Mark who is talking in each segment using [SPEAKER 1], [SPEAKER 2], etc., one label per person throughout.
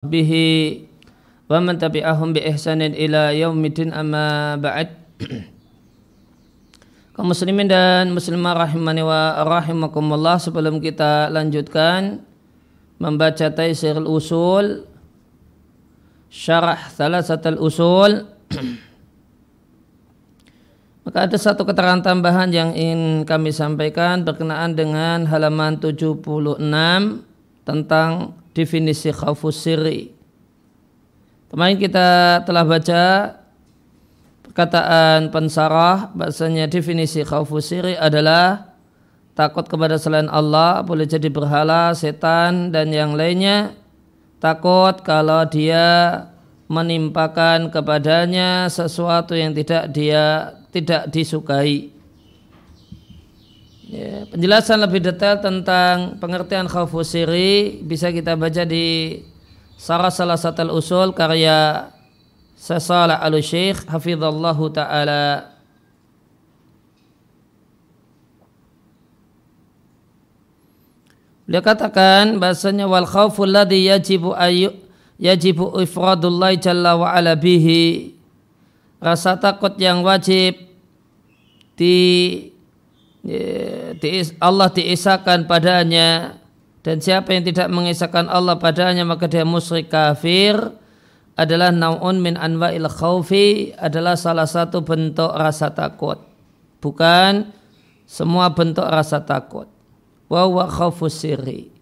[SPEAKER 1] bihi wa man tabi'ahum bi ihsanin ila yaumidin amma ba'd. Kaum muslimin dan muslimah rahimani wa rahimakumullah sebelum kita lanjutkan membaca taisir usul syarah salasatul usul. Maka ada satu keterangan tambahan yang ingin kami sampaikan berkenaan dengan halaman 76 tentang definisi khawfus sirri. Kemarin kita telah baca perkataan pensarah bahasanya definisi khawfus sirri adalah takut kepada selain Allah boleh jadi berhala, setan dan yang lainnya takut kalau dia menimpakan kepadanya sesuatu yang tidak dia tidak disukai. Ya, penjelasan lebih detail tentang pengertian khawfus siri bisa kita baca di Sarah salah satu usul karya Sesala al Syekh Hafizallahu Ta'ala. Beliau katakan bahasanya wal khawfu alladhi yajibu ayu yajibu ifradullah jalla wa ala bihi. Rasa takut yang wajib di Allah diisahkan padanya. Dan siapa yang tidak mengisahkan Allah padanya maka dia musyrik kafir. Adalah naun min anwa'il khawfi adalah salah satu bentuk rasa takut. Bukan semua bentuk rasa takut. Wa khawfus sirri.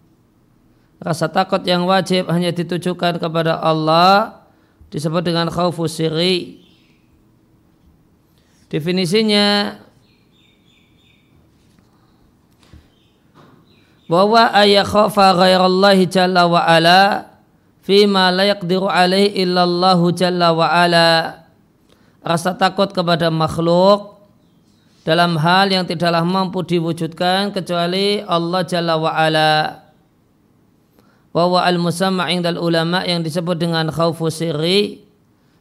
[SPEAKER 1] Rasa takut yang wajib hanya ditujukan kepada Allah disebut dengan khawfus sirri. Definisinya bahwa ayat khafa ghairallahi jalla wa ala fima la yaqdiru alaihi illallahu jalla wa ala. Rasa takut kepada makhluk dalam hal yang tidaklah mampu diwujudkan kecuali Allah jalla wa ala. Bahwa al-musamma indal ulama yang disebut dengan khaufu sirri.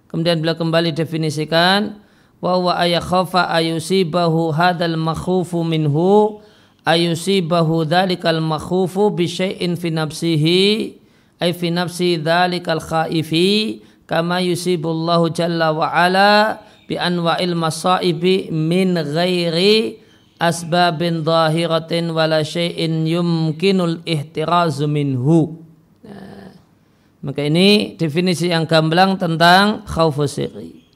[SPEAKER 1] Kemudian beliau kembali definisikan bahwa ayat khafa ayusibahu hadal makhufu minhu ayusibahu dhalikal makhufu bi syai'in fi nafsihi ay fi nafsi dhalikal khaifi kama yusibullahu jalla wa ala bi anwa'il masaibi min ghairi asbabin dhahiratin wala syai'in yumkinul ihtirazu minhu. Nah, maka ini definisi yang gamblang tentang khawfus sirri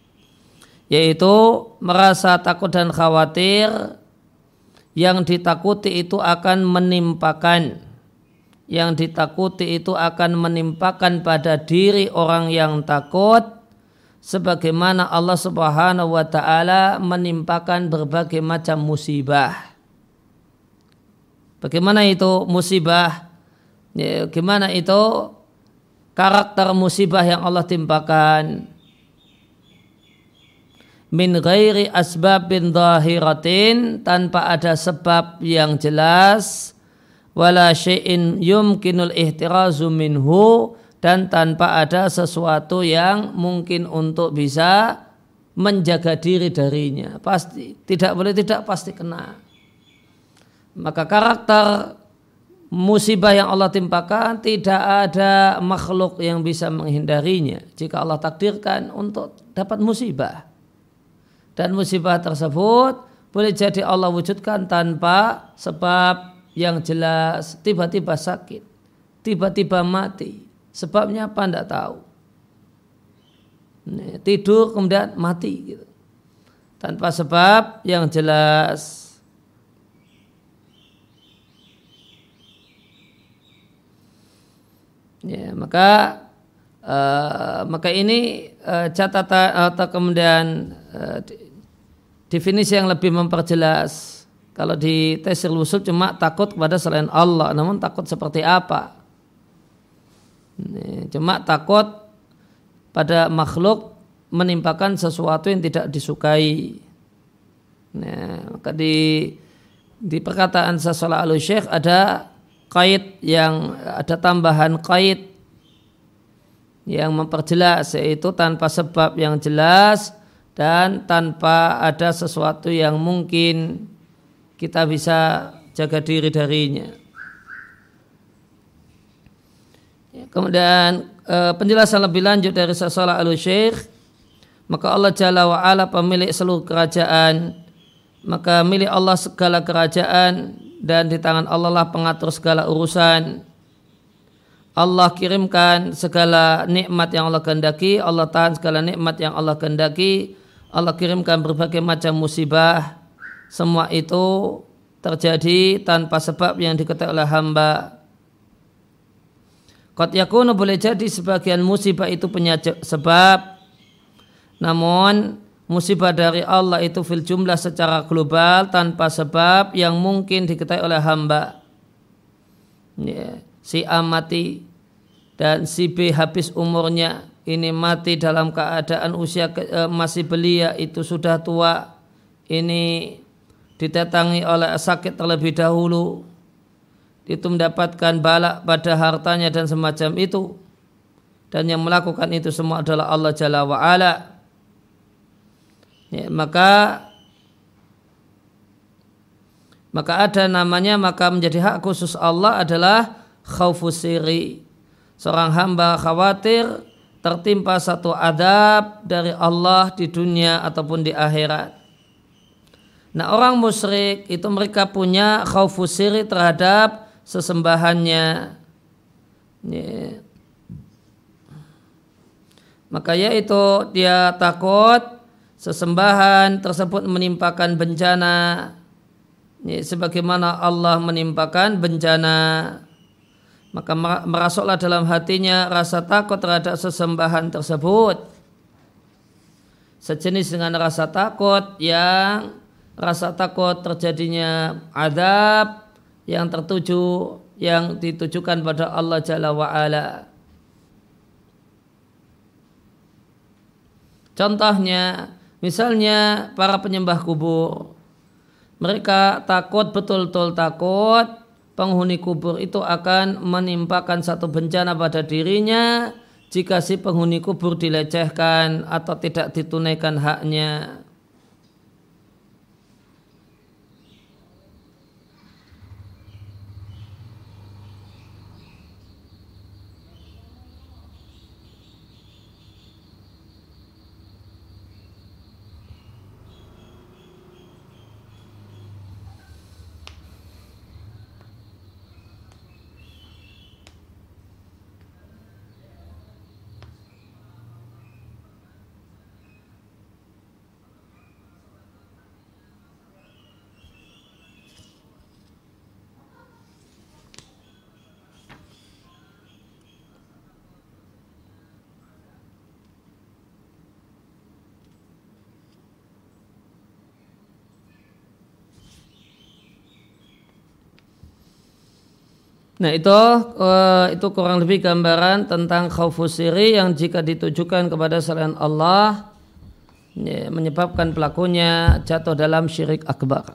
[SPEAKER 1] yaitu merasa takut dan khawatir yang ditakuti itu akan menimpakan yang ditakuti itu akan menimpakan pada diri orang yang takut sebagaimana Allah Subhanahu wa taala menimpakan berbagai macam musibah. Bagaimana itu musibah? Ya, gimana itu karakter musibah yang Allah timpakan? Min ghairi asbabin zahiratin tanpa ada sebab yang jelas wala syai'in yumkinul ihtirazu minhu dan tanpa ada sesuatu yang mungkin untuk bisa menjaga diri darinya. Pasti tidak boleh tidak pasti kena. Maka karakter musibah yang Allah timpakan tidak ada makhluk yang bisa menghindarinya. Jika Allah takdirkan untuk dapat musibah dan musibah tersebut boleh jadi Allah wujudkan tanpa sebab yang jelas. Tiba-tiba sakit tiba-tiba mati. Sebabnya apa? Tidak tahu. Tidur kemudian mati gitu. Tanpa sebab yang jelas. Ya maka uh, maka ini uh, catatan atau kemudian uh, definisi yang lebih memperjelas kalau di tesir usul cuma takut kepada selain Allah namun takut seperti apa? Cuma takut pada makhluk menimpakan sesuatu yang tidak disukai. Nah, maka di di perkataan Sasolah al Syekh ada kait yang ada tambahan kait yang memperjelas yaitu tanpa sebab yang jelas dan tanpa ada sesuatu yang mungkin kita bisa jaga diri darinya. Ya, kemudian e, penjelasan lebih lanjut dari Sasalah al Syekh maka Allah Jalla wa ala pemilik seluruh kerajaan maka milik Allah segala kerajaan dan di tangan Allah lah pengatur segala urusan Allah kirimkan segala nikmat yang Allah kehendaki Allah tahan segala nikmat yang Allah kehendaki Allah kirimkan berbagai macam musibah. Semua itu terjadi tanpa sebab yang diketahui oleh hamba. Qad yakunu boleh jadi sebagian musibah itu punya sebab. Namun musibah dari Allah itu fil jumlah secara global tanpa sebab yang mungkin diketahui oleh hamba. Ya, si A mati dan si B habis umurnya ini mati dalam keadaan usia ke, e, masih belia itu sudah tua. Ini didatangi oleh sakit terlebih dahulu. Itu mendapatkan balak pada hartanya dan semacam itu. Dan yang melakukan itu semua adalah Allah Jalla wa ala. Ya, maka maka ada namanya maka menjadi hak khusus Allah adalah khaufus siri seorang hamba khawatir tertimpa satu adab dari Allah di dunia ataupun di akhirat Nah orang musyrik itu mereka punya khaufus siri terhadap sesembahannya. Ya. Maka yaitu dia takut sesembahan tersebut menimpakan bencana ya, sebagaimana Allah menimpakan bencana maka merasuklah dalam hatinya rasa takut terhadap sesembahan tersebut sejenis dengan rasa takut yang rasa takut terjadinya adab yang tertuju yang ditujukan pada Allah Jalla wa ala. Contohnya, misalnya para penyembah kubur. Mereka takut, betul-betul takut penghuni kubur itu akan menimpakan satu bencana pada dirinya jika si penghuni kubur dilecehkan atau tidak ditunaikan haknya. Nah itu uh, itu kurang lebih gambaran tentang khaufus siri yang jika ditujukan kepada selain Allah ya, menyebabkan pelakunya jatuh dalam syirik akbar.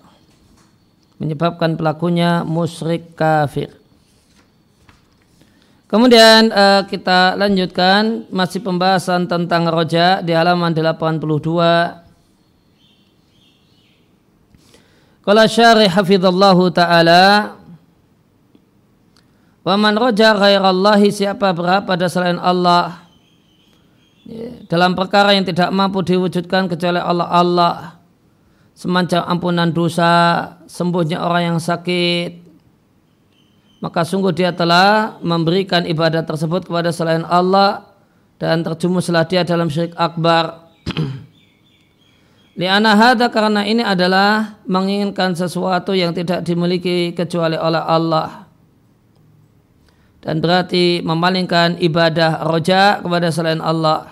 [SPEAKER 1] Menyebabkan pelakunya musyrik kafir. Kemudian uh, kita lanjutkan masih pembahasan tentang roja di halaman 82. Qala syarih hafizallahu taala Waman roja ghairallahi siapa berapa pada selain Allah? Ya, dalam perkara yang tidak mampu diwujudkan kecuali Allah Allah. Semacam ampunan dosa sembuhnya orang yang sakit. Maka sungguh dia telah memberikan ibadah tersebut kepada selain Allah dan terjumuslah dia dalam syirik akbar. Liana hada karena ini adalah menginginkan sesuatu yang tidak dimiliki kecuali oleh Allah dan berarti memalingkan ibadah roja kepada selain Allah.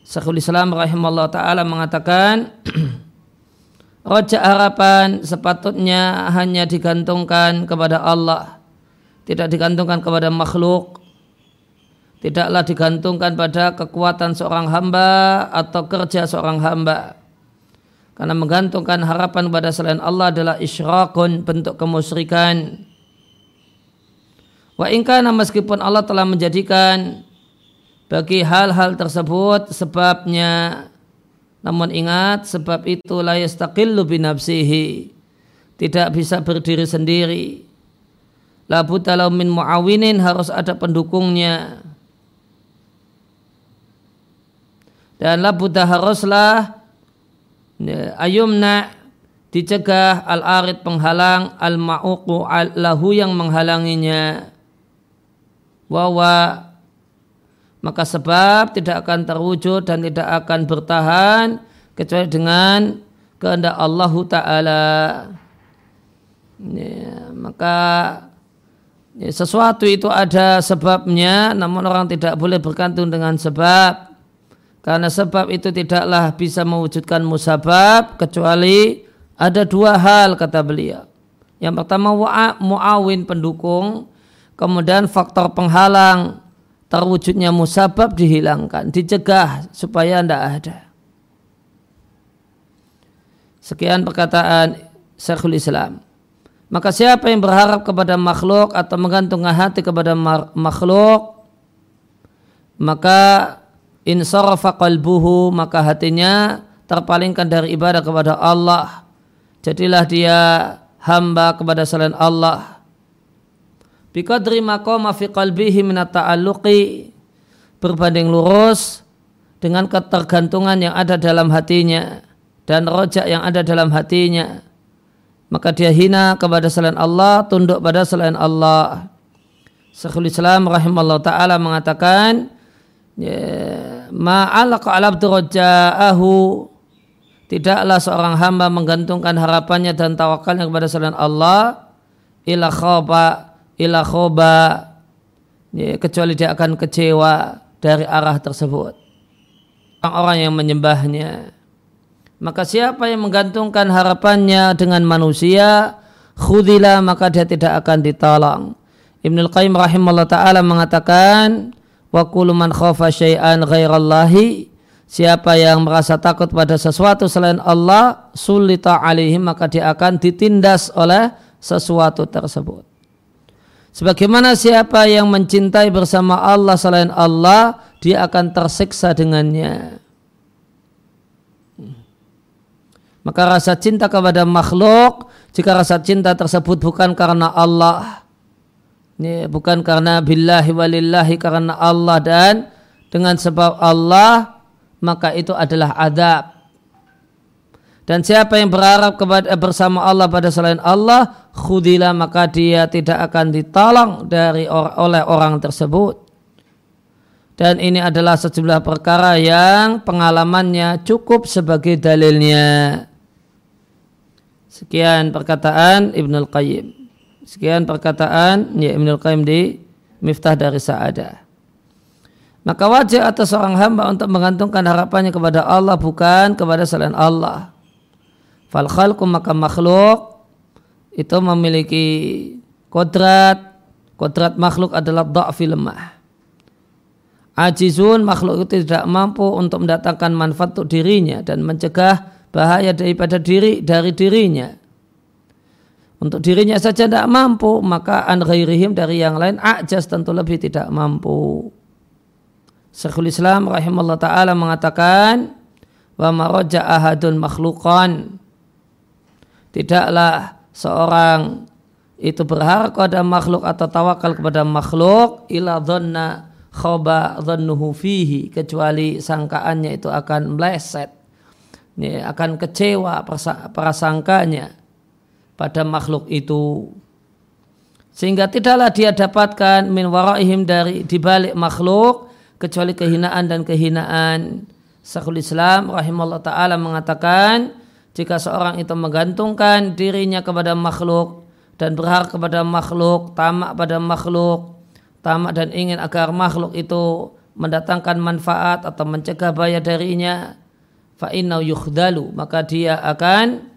[SPEAKER 1] Syekhul Islam rahimahullah taala mengatakan roja harapan sepatutnya hanya digantungkan kepada Allah, tidak digantungkan kepada makhluk. Tidaklah digantungkan pada kekuatan seorang hamba atau kerja seorang hamba. Karena menggantungkan harapan kepada selain Allah adalah isyrakun bentuk kemusyrikan Wa ingkana meskipun Allah telah menjadikan bagi hal-hal tersebut sebabnya namun ingat sebab itu la yastaqillu binafsihi tidak bisa berdiri sendiri. La buddalau min muawinin harus ada pendukungnya. Dan la budda haruslah ya, ayumna dicegah al-arid penghalang al-ma'uqu lahu yang menghalanginya wawa. Maka sebab tidak akan terwujud dan tidak akan bertahan kecuali dengan kehendak Allah Ta'ala. Ya, maka ya, sesuatu itu ada sebabnya namun orang tidak boleh bergantung dengan sebab. Karena sebab itu tidaklah bisa mewujudkan musabab kecuali ada dua hal kata beliau. Yang pertama muawin pendukung, kemudian faktor penghalang terwujudnya musabab dihilangkan, dicegah supaya tidak ada. Sekian perkataan Syekhul Islam. Maka siapa yang berharap kepada makhluk atau menggantungkan hati kepada makhluk, maka insarafa qalbuhu, maka hatinya terpalingkan dari ibadah kepada Allah jadilah dia hamba kepada selain Allah biqadri maqama fi qalbihi min ta'alluqi. Berbanding lurus dengan ketergantungan yang ada dalam hatinya dan rojak yang ada dalam hatinya. Maka dia hina kepada selain Allah tunduk pada selain Allah. Syekhul Islam rahimahullah taala mengatakan ya, ma'alaqa alabdu roja'ahu. Tidaklah seorang hamba menggantungkan harapannya dan tawakalnya kepada selain Allah ila khoba ila khoba ya, kecuali dia akan kecewa dari arah tersebut. Orang-orang yang menyembahnya. Maka siapa yang menggantungkan harapannya dengan manusia, khudila maka dia tidak akan ditolong. Ibnul Qayyim rahimahullah ta'ala mengatakan, wa kullu man khafa syai'an ghairallahi Siapa yang merasa takut pada sesuatu selain Allah, sulita alaihim maka dia akan ditindas oleh sesuatu tersebut. Sebagaimana siapa yang mencintai bersama Allah selain Allah, dia akan tersiksa dengannya. Maka rasa cinta kepada makhluk, jika rasa cinta tersebut bukan karena Allah, bukan karena billahi walillahi karena Allah dan dengan sebab Allah maka itu adalah adab. Dan siapa yang berharap kepada bersama Allah pada selain Allah, khudila maka dia tidak akan ditolong dari or, oleh orang tersebut. Dan ini adalah sejumlah perkara yang pengalamannya cukup sebagai dalilnya. Sekian perkataan Ibnul Qayyim. Sekian perkataan ya Ibnul Qayyim di Miftah dari Sa'adah. Maka wajib atas seorang hamba untuk menggantungkan harapannya kepada Allah bukan kepada selain Allah. Fal khalqu maka makhluk itu memiliki kodrat. Kodrat makhluk adalah da'fi lemah. Ajizun makhluk itu tidak mampu untuk mendatangkan manfaat untuk dirinya dan mencegah bahaya daripada diri dari dirinya. Untuk dirinya saja tidak mampu, maka an ghairihim dari yang lain ajas tentu lebih tidak mampu. Syekhul Islam rahimahullah taala mengatakan wa maraja ahadun makhluqan tidaklah seorang itu berharap kepada makhluk atau tawakal kepada makhluk ila dhanna khaba dhannuhu fihi kecuali sangkaannya itu akan meleset ini akan kecewa prasangkanya pada makhluk itu sehingga tidaklah dia dapatkan min waraihim dari dibalik makhluk kecuali kehinaan dan kehinaan. Syekhul Islam rahimahullah taala mengatakan jika seorang itu menggantungkan dirinya kepada makhluk dan berharap kepada makhluk, tamak pada makhluk, tamak dan ingin agar makhluk itu mendatangkan manfaat atau mencegah bahaya darinya, fa inna yukhdalu, maka dia akan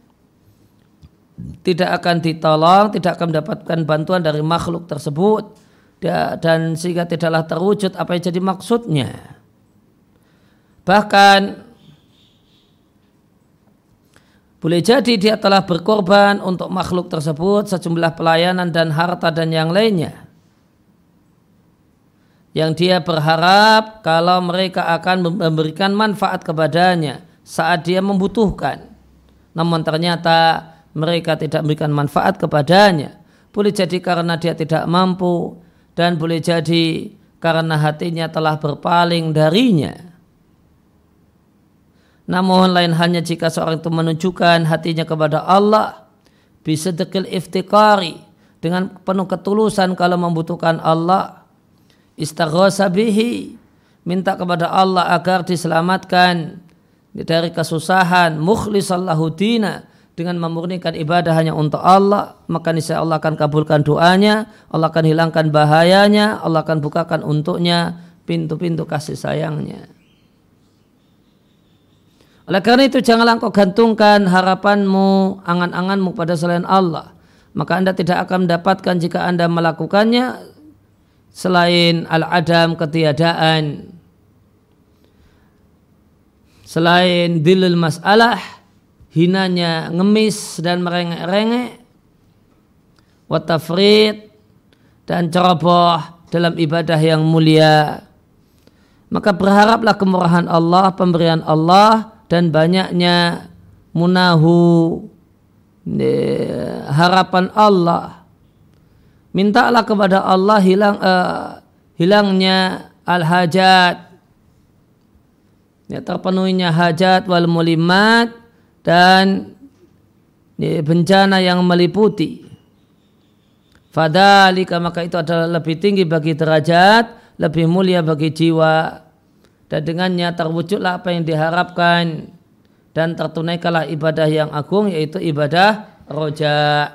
[SPEAKER 1] tidak akan ditolong, tidak akan mendapatkan bantuan dari makhluk tersebut dan sehingga tidaklah terwujud apa yang jadi maksudnya. Bahkan boleh jadi dia telah berkorban untuk makhluk tersebut sejumlah pelayanan dan harta dan yang lainnya. Yang dia berharap kalau mereka akan memberikan manfaat kepadanya saat dia membutuhkan. Namun ternyata mereka tidak memberikan manfaat kepadanya boleh jadi karena dia tidak mampu, dan boleh jadi karena hatinya telah berpaling darinya. Namun lain hanya jika seorang itu menunjukkan hatinya kepada Allah bisa dekil iftikari dengan penuh ketulusan kalau membutuhkan Allah istaghosa bihi minta kepada Allah agar diselamatkan dari kesusahan mukhlisallahu dina dengan memurnikan ibadah hanya untuk Allah, maka niscaya Allah akan kabulkan doanya, Allah akan hilangkan bahayanya, Allah akan bukakan untuknya pintu-pintu kasih sayangnya. Oleh karena itu janganlah engkau gantungkan harapanmu, angan-anganmu pada selain Allah. Maka anda tidak akan mendapatkan jika anda melakukannya selain al-adam ketiadaan. Selain dilul masalah, hinanya ngemis dan merengek-rengek watafrid dan ceroboh dalam ibadah yang mulia maka berharaplah kemurahan Allah pemberian Allah dan banyaknya munahu harapan Allah mintalah kepada Allah hilang uh, hilangnya al-hajat ya, terpenuhinya hajat wal mulimat dan bencana yang meliputi. Fadalika maka itu adalah lebih tinggi bagi derajat, lebih mulia bagi jiwa. Dan dengannya terwujudlah apa yang diharapkan dan tertunaikanlah ibadah yang agung yaitu ibadah roja.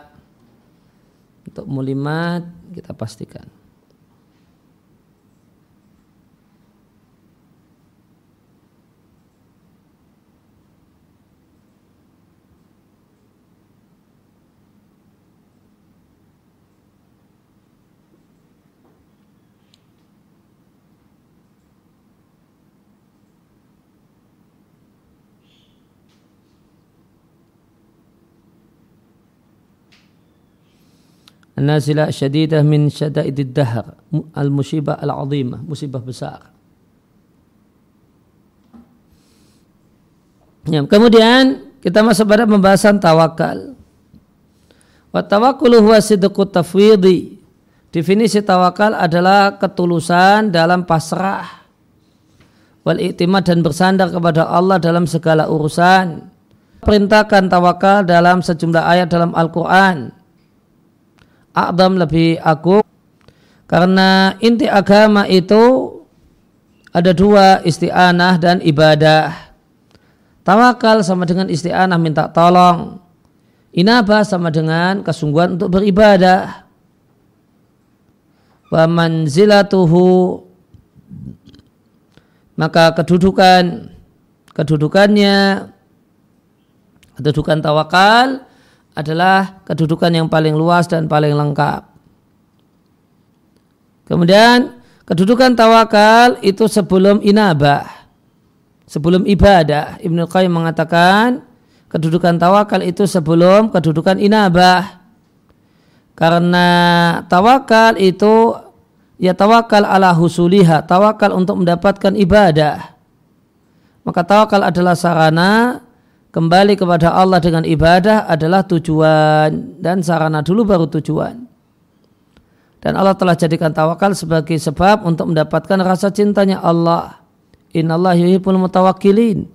[SPEAKER 1] Untuk mulimat kita pastikan. Nazilah syadidah min syadaidid dahar al-musibah al-azimah musibah besar. Ya, kemudian kita masuk pada pembahasan tawakal. Wa tawakkulu huwa sidqu tafwidi. Definisi tawakal adalah ketulusan dalam pasrah. Wal iktimad dan bersandar kepada Allah dalam segala urusan. Perintahkan tawakal dalam sejumlah ayat dalam Al-Quran A'dam lebih agung karena inti agama itu ada dua isti'anah dan ibadah. Tawakal sama dengan isti'anah minta tolong. Inabah sama dengan kesungguhan untuk beribadah. Wa manzilatuhu maka kedudukan kedudukannya kedudukan tawakal adalah kedudukan yang paling luas dan paling lengkap. Kemudian kedudukan tawakal itu sebelum inabah, sebelum ibadah. Ibnu Qayyim mengatakan kedudukan tawakal itu sebelum kedudukan inabah. Karena tawakal itu ya tawakal ala husuliha, tawakal untuk mendapatkan ibadah. Maka tawakal adalah sarana kembali kepada Allah dengan ibadah adalah tujuan dan sarana dulu baru tujuan. Dan Allah telah jadikan tawakal sebagai sebab untuk mendapatkan rasa cintanya Allah. Innallah yuhibbul mutawakkilin.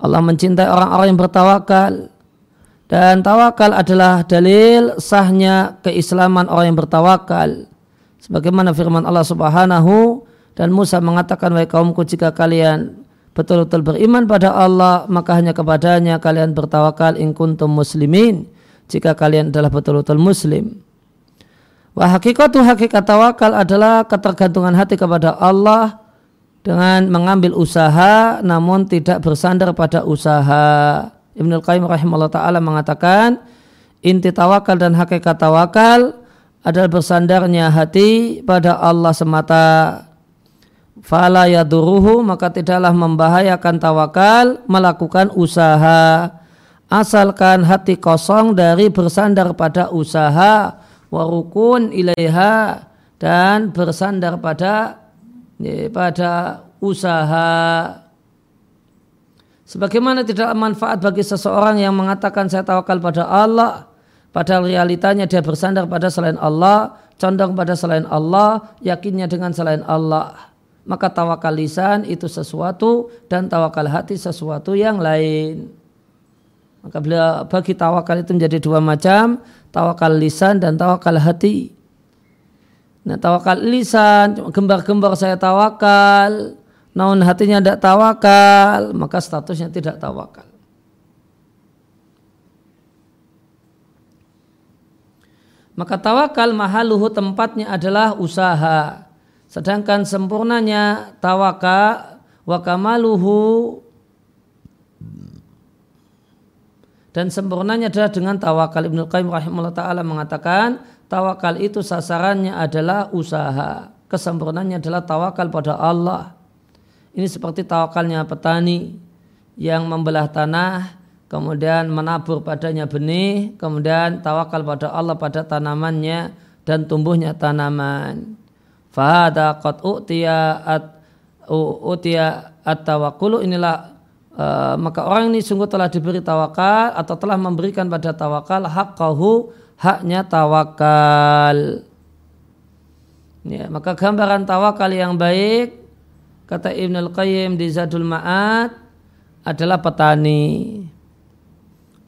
[SPEAKER 1] Allah mencintai orang-orang yang bertawakal. Dan tawakal adalah dalil sahnya keislaman orang yang bertawakal. Sebagaimana firman Allah Subhanahu dan Musa mengatakan wahai kaumku jika kalian betul-betul beriman pada Allah maka hanya kepadanya kalian bertawakal in kuntum muslimin jika kalian adalah betul-betul muslim. Wa hakikatu hakikat tawakal adalah ketergantungan hati kepada Allah dengan mengambil usaha namun tidak bersandar pada usaha. Ibnu Qayyim rahimahullah taala mengatakan inti tawakal dan hakikat tawakal adalah bersandarnya hati pada Allah semata fala yaduruhu maka tidaklah membahayakan tawakal melakukan usaha asalkan hati kosong dari bersandar pada usaha warukun ilaiha dan bersandar pada ya, pada usaha sebagaimana tidak manfaat bagi seseorang yang mengatakan saya tawakal pada Allah Padahal realitanya dia bersandar pada selain Allah, condong pada selain Allah, yakinnya dengan selain Allah. Maka tawakal lisan itu sesuatu dan tawakal hati sesuatu yang lain. Maka beliau bagi tawakal itu menjadi dua macam, tawakal lisan dan tawakal hati. Nah tawakal lisan, gembar-gembar saya tawakal, namun hatinya tidak tawakal, maka statusnya tidak tawakal. Maka tawakal mahaluhu tempatnya adalah usaha. Sedangkan sempurnanya tawakal wa kamaluhu dan sempurnanya adalah dengan tawakal. Ibnu Qayyim rahimahullah taala mengatakan tawakal itu sasarannya adalah usaha. Kesempurnaannya adalah tawakal pada Allah. Ini seperti tawakalnya petani yang membelah tanah kemudian menabur padanya benih kemudian tawakal pada Allah pada tanamannya dan tumbuhnya tanaman fahada qad utiya at utiya at tawakkulu inilah Eh, maka orang ini sungguh telah diberi tawakal atau telah memberikan pada tawakal haqqahu haknya tawakal. Ya, maka gambaran tawakal yang baik kata Ibn Al-Qayyim di Zadul Ma'ad adalah petani.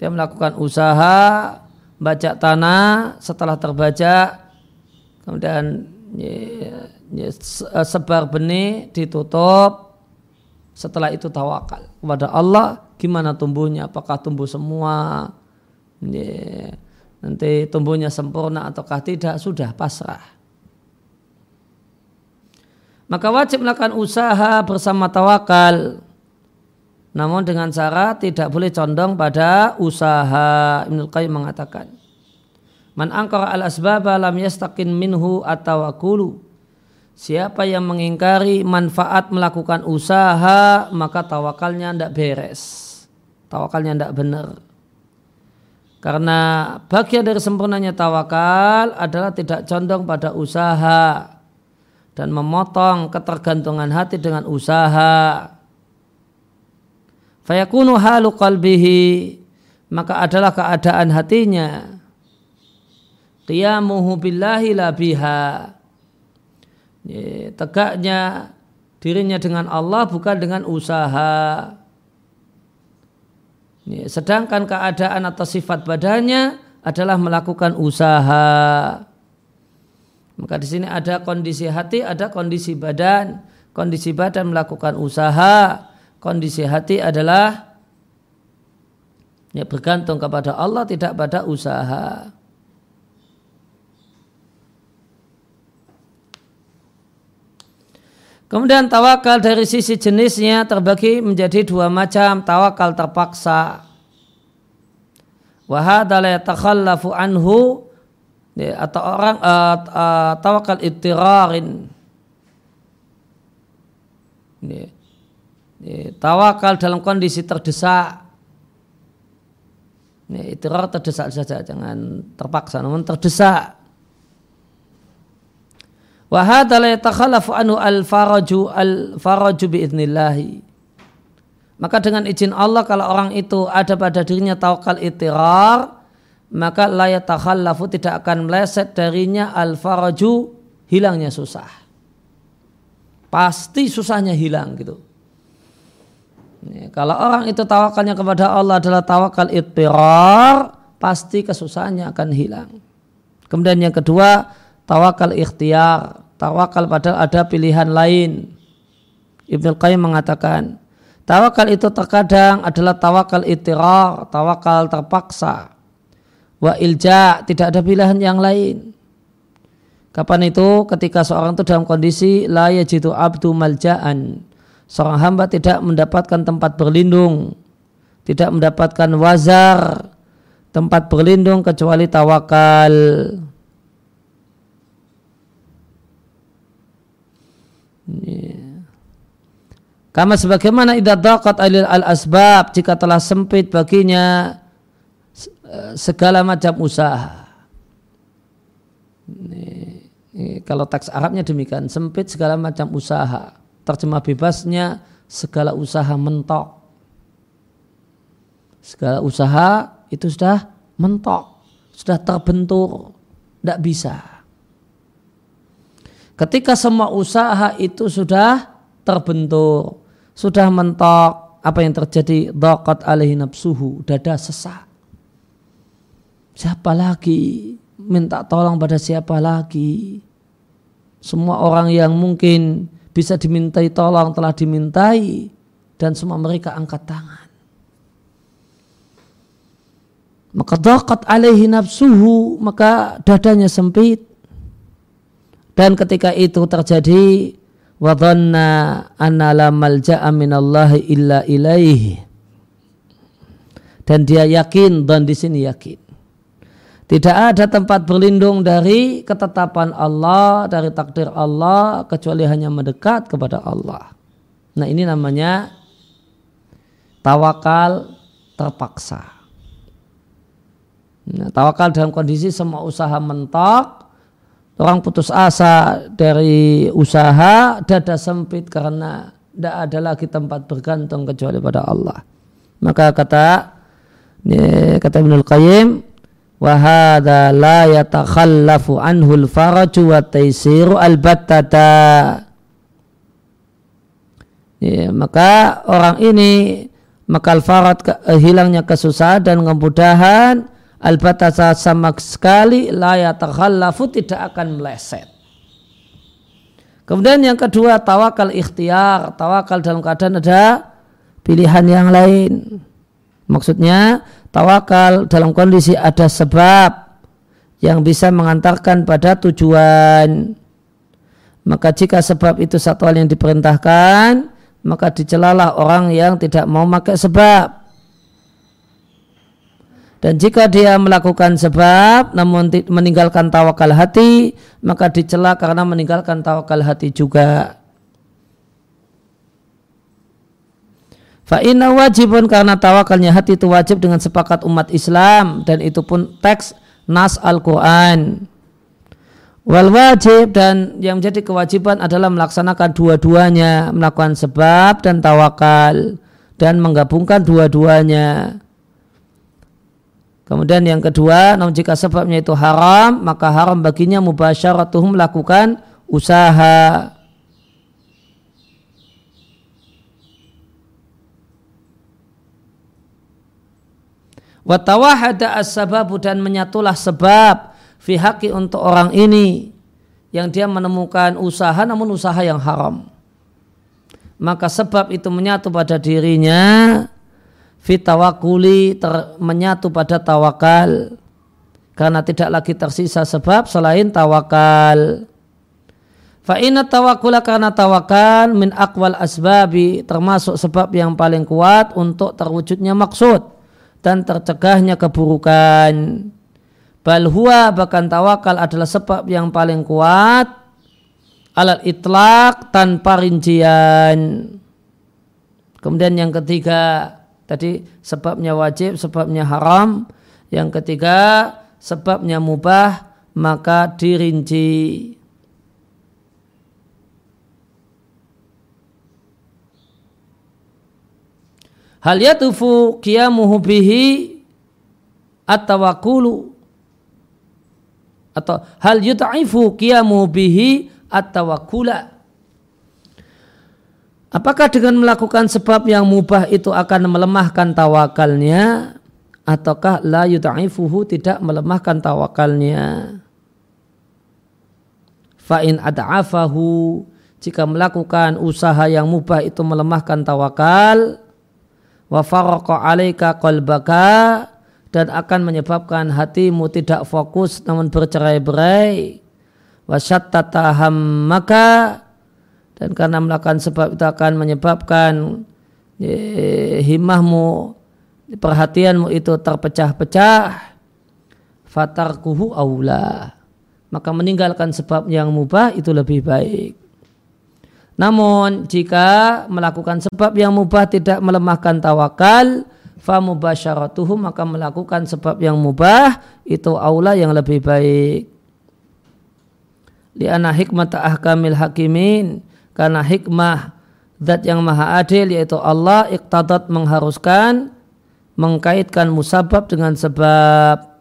[SPEAKER 1] Dia melakukan usaha baca tanah setelah terbaca kemudian ya, sebar benih ditutup. Setelah itu tawakal kepada Allah gimana tumbuhnya? Apakah tumbuh semua? Nanti tumbuhnya sempurna ataukah tidak? Sudah pasrah. Maka wajib melakukan usaha bersama tawakal. Namun dengan cara tidak boleh condong pada usaha. Ibnu Qayyim mengatakan man angkara al asbaba lam yastakin minhu atawakulu Siapa yang mengingkari manfaat melakukan usaha maka tawakalnya tidak beres. Tawakalnya tidak benar. Karena bagian dari sempurnanya tawakal adalah tidak condong pada usaha dan memotong ketergantungan hati dengan usaha. Fayakunu halu qalbihi maka adalah keadaan hatinya qiyamuhu billahi la biha ya, tegaknya dirinya dengan Allah bukan dengan usaha. Sedangkan keadaan atau sifat badannya adalah melakukan usaha. Maka di sini ada kondisi hati, ada kondisi badan. Kondisi badan melakukan usaha, kondisi hati adalah ya, bergantung kepada Allah tidak pada usaha. Kemudian tawakal dari sisi jenisnya terbagi menjadi dua macam tawakal terpaksa. Wahadala takhallafu anhu ya, atau orang uh, uh, tawakal ittirarin. Ya, ya, tawakal dalam kondisi terdesak. Ya, itirar terdesak saja, jangan terpaksa, namun terdesak. Wa la anhu al-faraju al-faraju. Maka dengan izin Allah kalau orang itu ada pada dirinya tawakal itirar, maka la yatakhallafu tidak akan meleset darinya al-faraju hilangnya susah. Pasti susahnya hilang gitu. kalau orang itu tawakalnya kepada Allah adalah tawakal itirar, pasti kesusahannya akan hilang. Kemudian yang kedua, tawakal ikhtiar tawakal padahal ada pilihan lain. Ibnu Qayyim mengatakan, tawakal itu terkadang adalah tawakal itirar, tawakal terpaksa. Wa ilja, tidak ada pilihan yang lain. Kapan itu? Ketika seorang itu dalam kondisi la yajidu abdu malja'an. Seorang hamba tidak mendapatkan tempat berlindung, tidak mendapatkan wazar, tempat berlindung kecuali tawakal. Yeah. Kama sebagaimana idza daqat alil al asbab jika telah sempit baginya eh, segala macam usaha. Ini, kalau teks Arabnya demikian sempit segala macam usaha. Terjemah bebasnya segala usaha mentok. Segala usaha itu sudah mentok, sudah terbentur, tidak bisa. Ketika semua usaha itu sudah terbentur, sudah mentok, apa yang terjadi? Daqat alaihi nafsuhu, dada sesak. Siapa lagi? Minta tolong pada siapa lagi? Semua orang yang mungkin bisa dimintai tolong telah dimintai dan semua mereka angkat tangan. Maka daqat alaihi nafsuhu, maka dadanya sempit. Dan ketika itu terjadi wadhanna anna la malja'a minallahi illa ilaihi. Dan dia yakin dan di sini yakin. Tidak ada tempat berlindung dari ketetapan Allah, dari takdir Allah, kecuali hanya mendekat kepada Allah. Nah ini namanya tawakal terpaksa. Nah, tawakal dalam kondisi semua usaha mentok, orang putus asa dari usaha, dada sempit karena tidak ada lagi tempat bergantung kecuali pada Allah. Maka kata kata Ibnul Qayyim, wahada la yatakhallafu anhu al-faraju wa taisiru al-battata ya, maka orang ini maka al-farad eh, hilangnya kesusahan dan kemudahan al-battata sama sekali la yatakhallafu tidak akan meleset kemudian yang kedua tawakal ikhtiar tawakal dalam keadaan ada pilihan yang lain maksudnya tawakal dalam kondisi ada sebab yang bisa mengantarkan pada tujuan. Maka jika sebab itu satu hal yang diperintahkan, maka dicelalah orang yang tidak mau pakai sebab. Dan jika dia melakukan sebab namun meninggalkan tawakal hati, maka dicela karena meninggalkan tawakal hati juga. Fa'inna wajibun karena tawakalnya hati itu wajib dengan sepakat umat Islam dan itu pun teks nas Al-Quran. Wal wajib dan yang menjadi kewajiban adalah melaksanakan dua-duanya, melakukan sebab dan tawakal dan menggabungkan dua-duanya. Kemudian yang kedua, namun jika sebabnya itu haram, maka haram baginya mubasyaratuhum melakukan usaha. Watawahada as-sababu dan menyatulah sebab fi untuk orang ini yang dia menemukan usaha namun usaha yang haram. Maka sebab itu menyatu pada dirinya fitawakuli ter, menyatu pada tawakal karena tidak lagi tersisa sebab selain tawakal. Fa'inat tawakula karena tawakal min akwal asbabi termasuk sebab yang paling kuat untuk terwujudnya maksud dan tercegahnya keburukan. Bal huwa bahkan tawakal adalah sebab yang paling kuat alat itlak tanpa rincian. Kemudian yang ketiga tadi sebabnya wajib, sebabnya haram. Yang ketiga sebabnya mubah maka dirinci. Hal yatufu qiyamuhu bihi at-tawakkulu atau hal yut'ifu qiyamuhu bihi at-tawakkula Apakah dengan melakukan sebab yang mubah itu akan melemahkan tawakalnya ataukah la yut'ifuhu tidak melemahkan tawakalnya? Fa'in ad'afahu jika melakukan usaha yang mubah itu melemahkan tawakal wa farqa alaika qalbaka dan akan menyebabkan hatimu tidak fokus namun bercerai-berai wa syattata hammaka dan karena melakukan sebab itu akan menyebabkan himahmu perhatianmu itu terpecah-pecah. Fatarkuhu aula maka meninggalkan sebab yang mubah itu lebih baik. Namun jika melakukan sebab yang mubah tidak melemahkan tawakal, famubasyaratuhu maka melakukan sebab yang mubah itu aula yang lebih baik. Liana hikmah ahkamil hakimin karena hikmah zat yang maha adil yaitu Allah iktadat mengharuskan mengkaitkan musabab dengan sebab.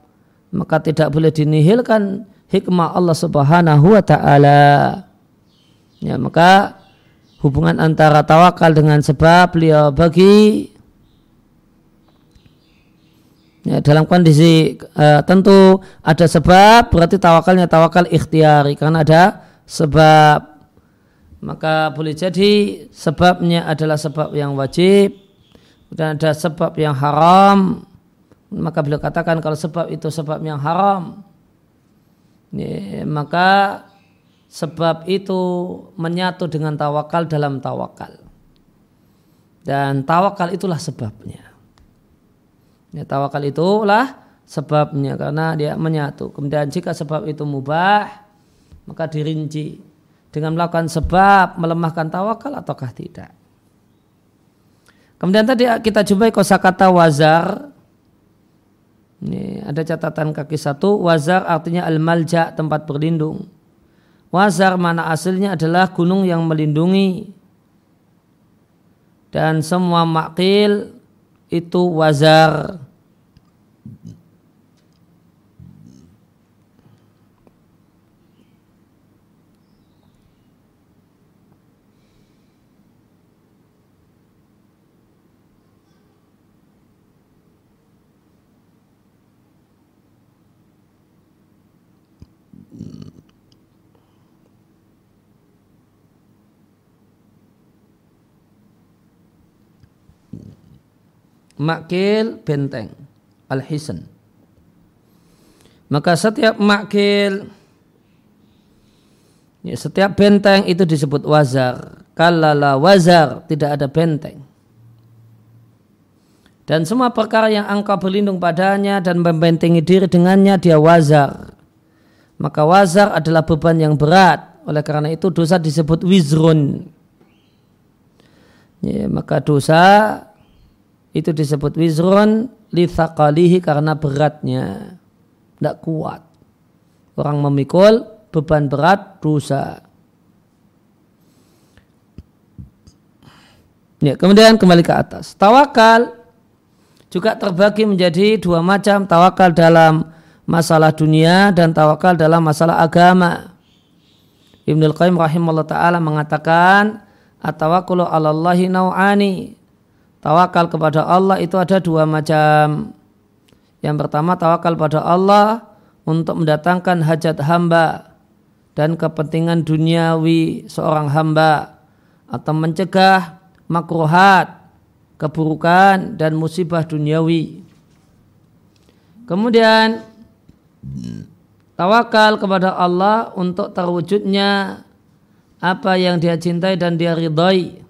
[SPEAKER 1] Maka tidak boleh dinihilkan hikmah Allah Subhanahu wa taala. Ya, maka hubungan antara tawakal dengan sebab beliau bagi Ya, dalam kondisi uh, tentu ada sebab berarti tawakalnya tawakal ikhtiari. Karena ada sebab maka boleh jadi sebabnya adalah sebab yang wajib dan ada sebab yang haram. Maka beliau katakan kalau sebab itu sebab yang haram ya, maka sebab itu menyatu dengan tawakal dalam tawakal. Dan tawakal itulah sebabnya. Ya, tawakal itulah sebabnya karena dia menyatu. Kemudian jika sebab itu mubah, maka dirinci dengan melakukan sebab melemahkan tawakal ataukah tidak. Kemudian tadi kita jumpai kosakata wazar. Ini ada catatan kaki satu. Wazar artinya al-malja tempat berlindung. Wazar mana aslinya adalah gunung yang melindungi. Dan semua makil itu wazar. Makil benteng al-hisan. Maka setiap makil ya, setiap benteng itu disebut wazar. Kalala wazar tidak ada benteng. Dan semua perkara yang engkau berlindung padanya dan membentengi diri dengannya dia wazar. Maka wazar adalah beban yang berat. Oleh karena itu dosa disebut wizrun. Ya, maka dosa itu disebut wizrun lithaqalihi karena beratnya. Tidak kuat. Orang memikul beban berat dosa. Ya kemudian kembali ke atas. Tawakal juga terbagi menjadi dua macam. Tawakal dalam masalah dunia dan tawakal dalam masalah agama. Ibnu Qayyim rahimahullah taala mengatakan at-tawakkulu 'ala Allahi nau'ani Tawakal kepada Allah itu ada dua macam. Yang pertama tawakal pada Allah untuk mendatangkan hajat hamba dan kepentingan duniawi seorang hamba atau mencegah makruhat, keburukan dan musibah duniawi. Kemudian tawakal kepada Allah untuk terwujudnya apa yang dia cintai dan dia ridhai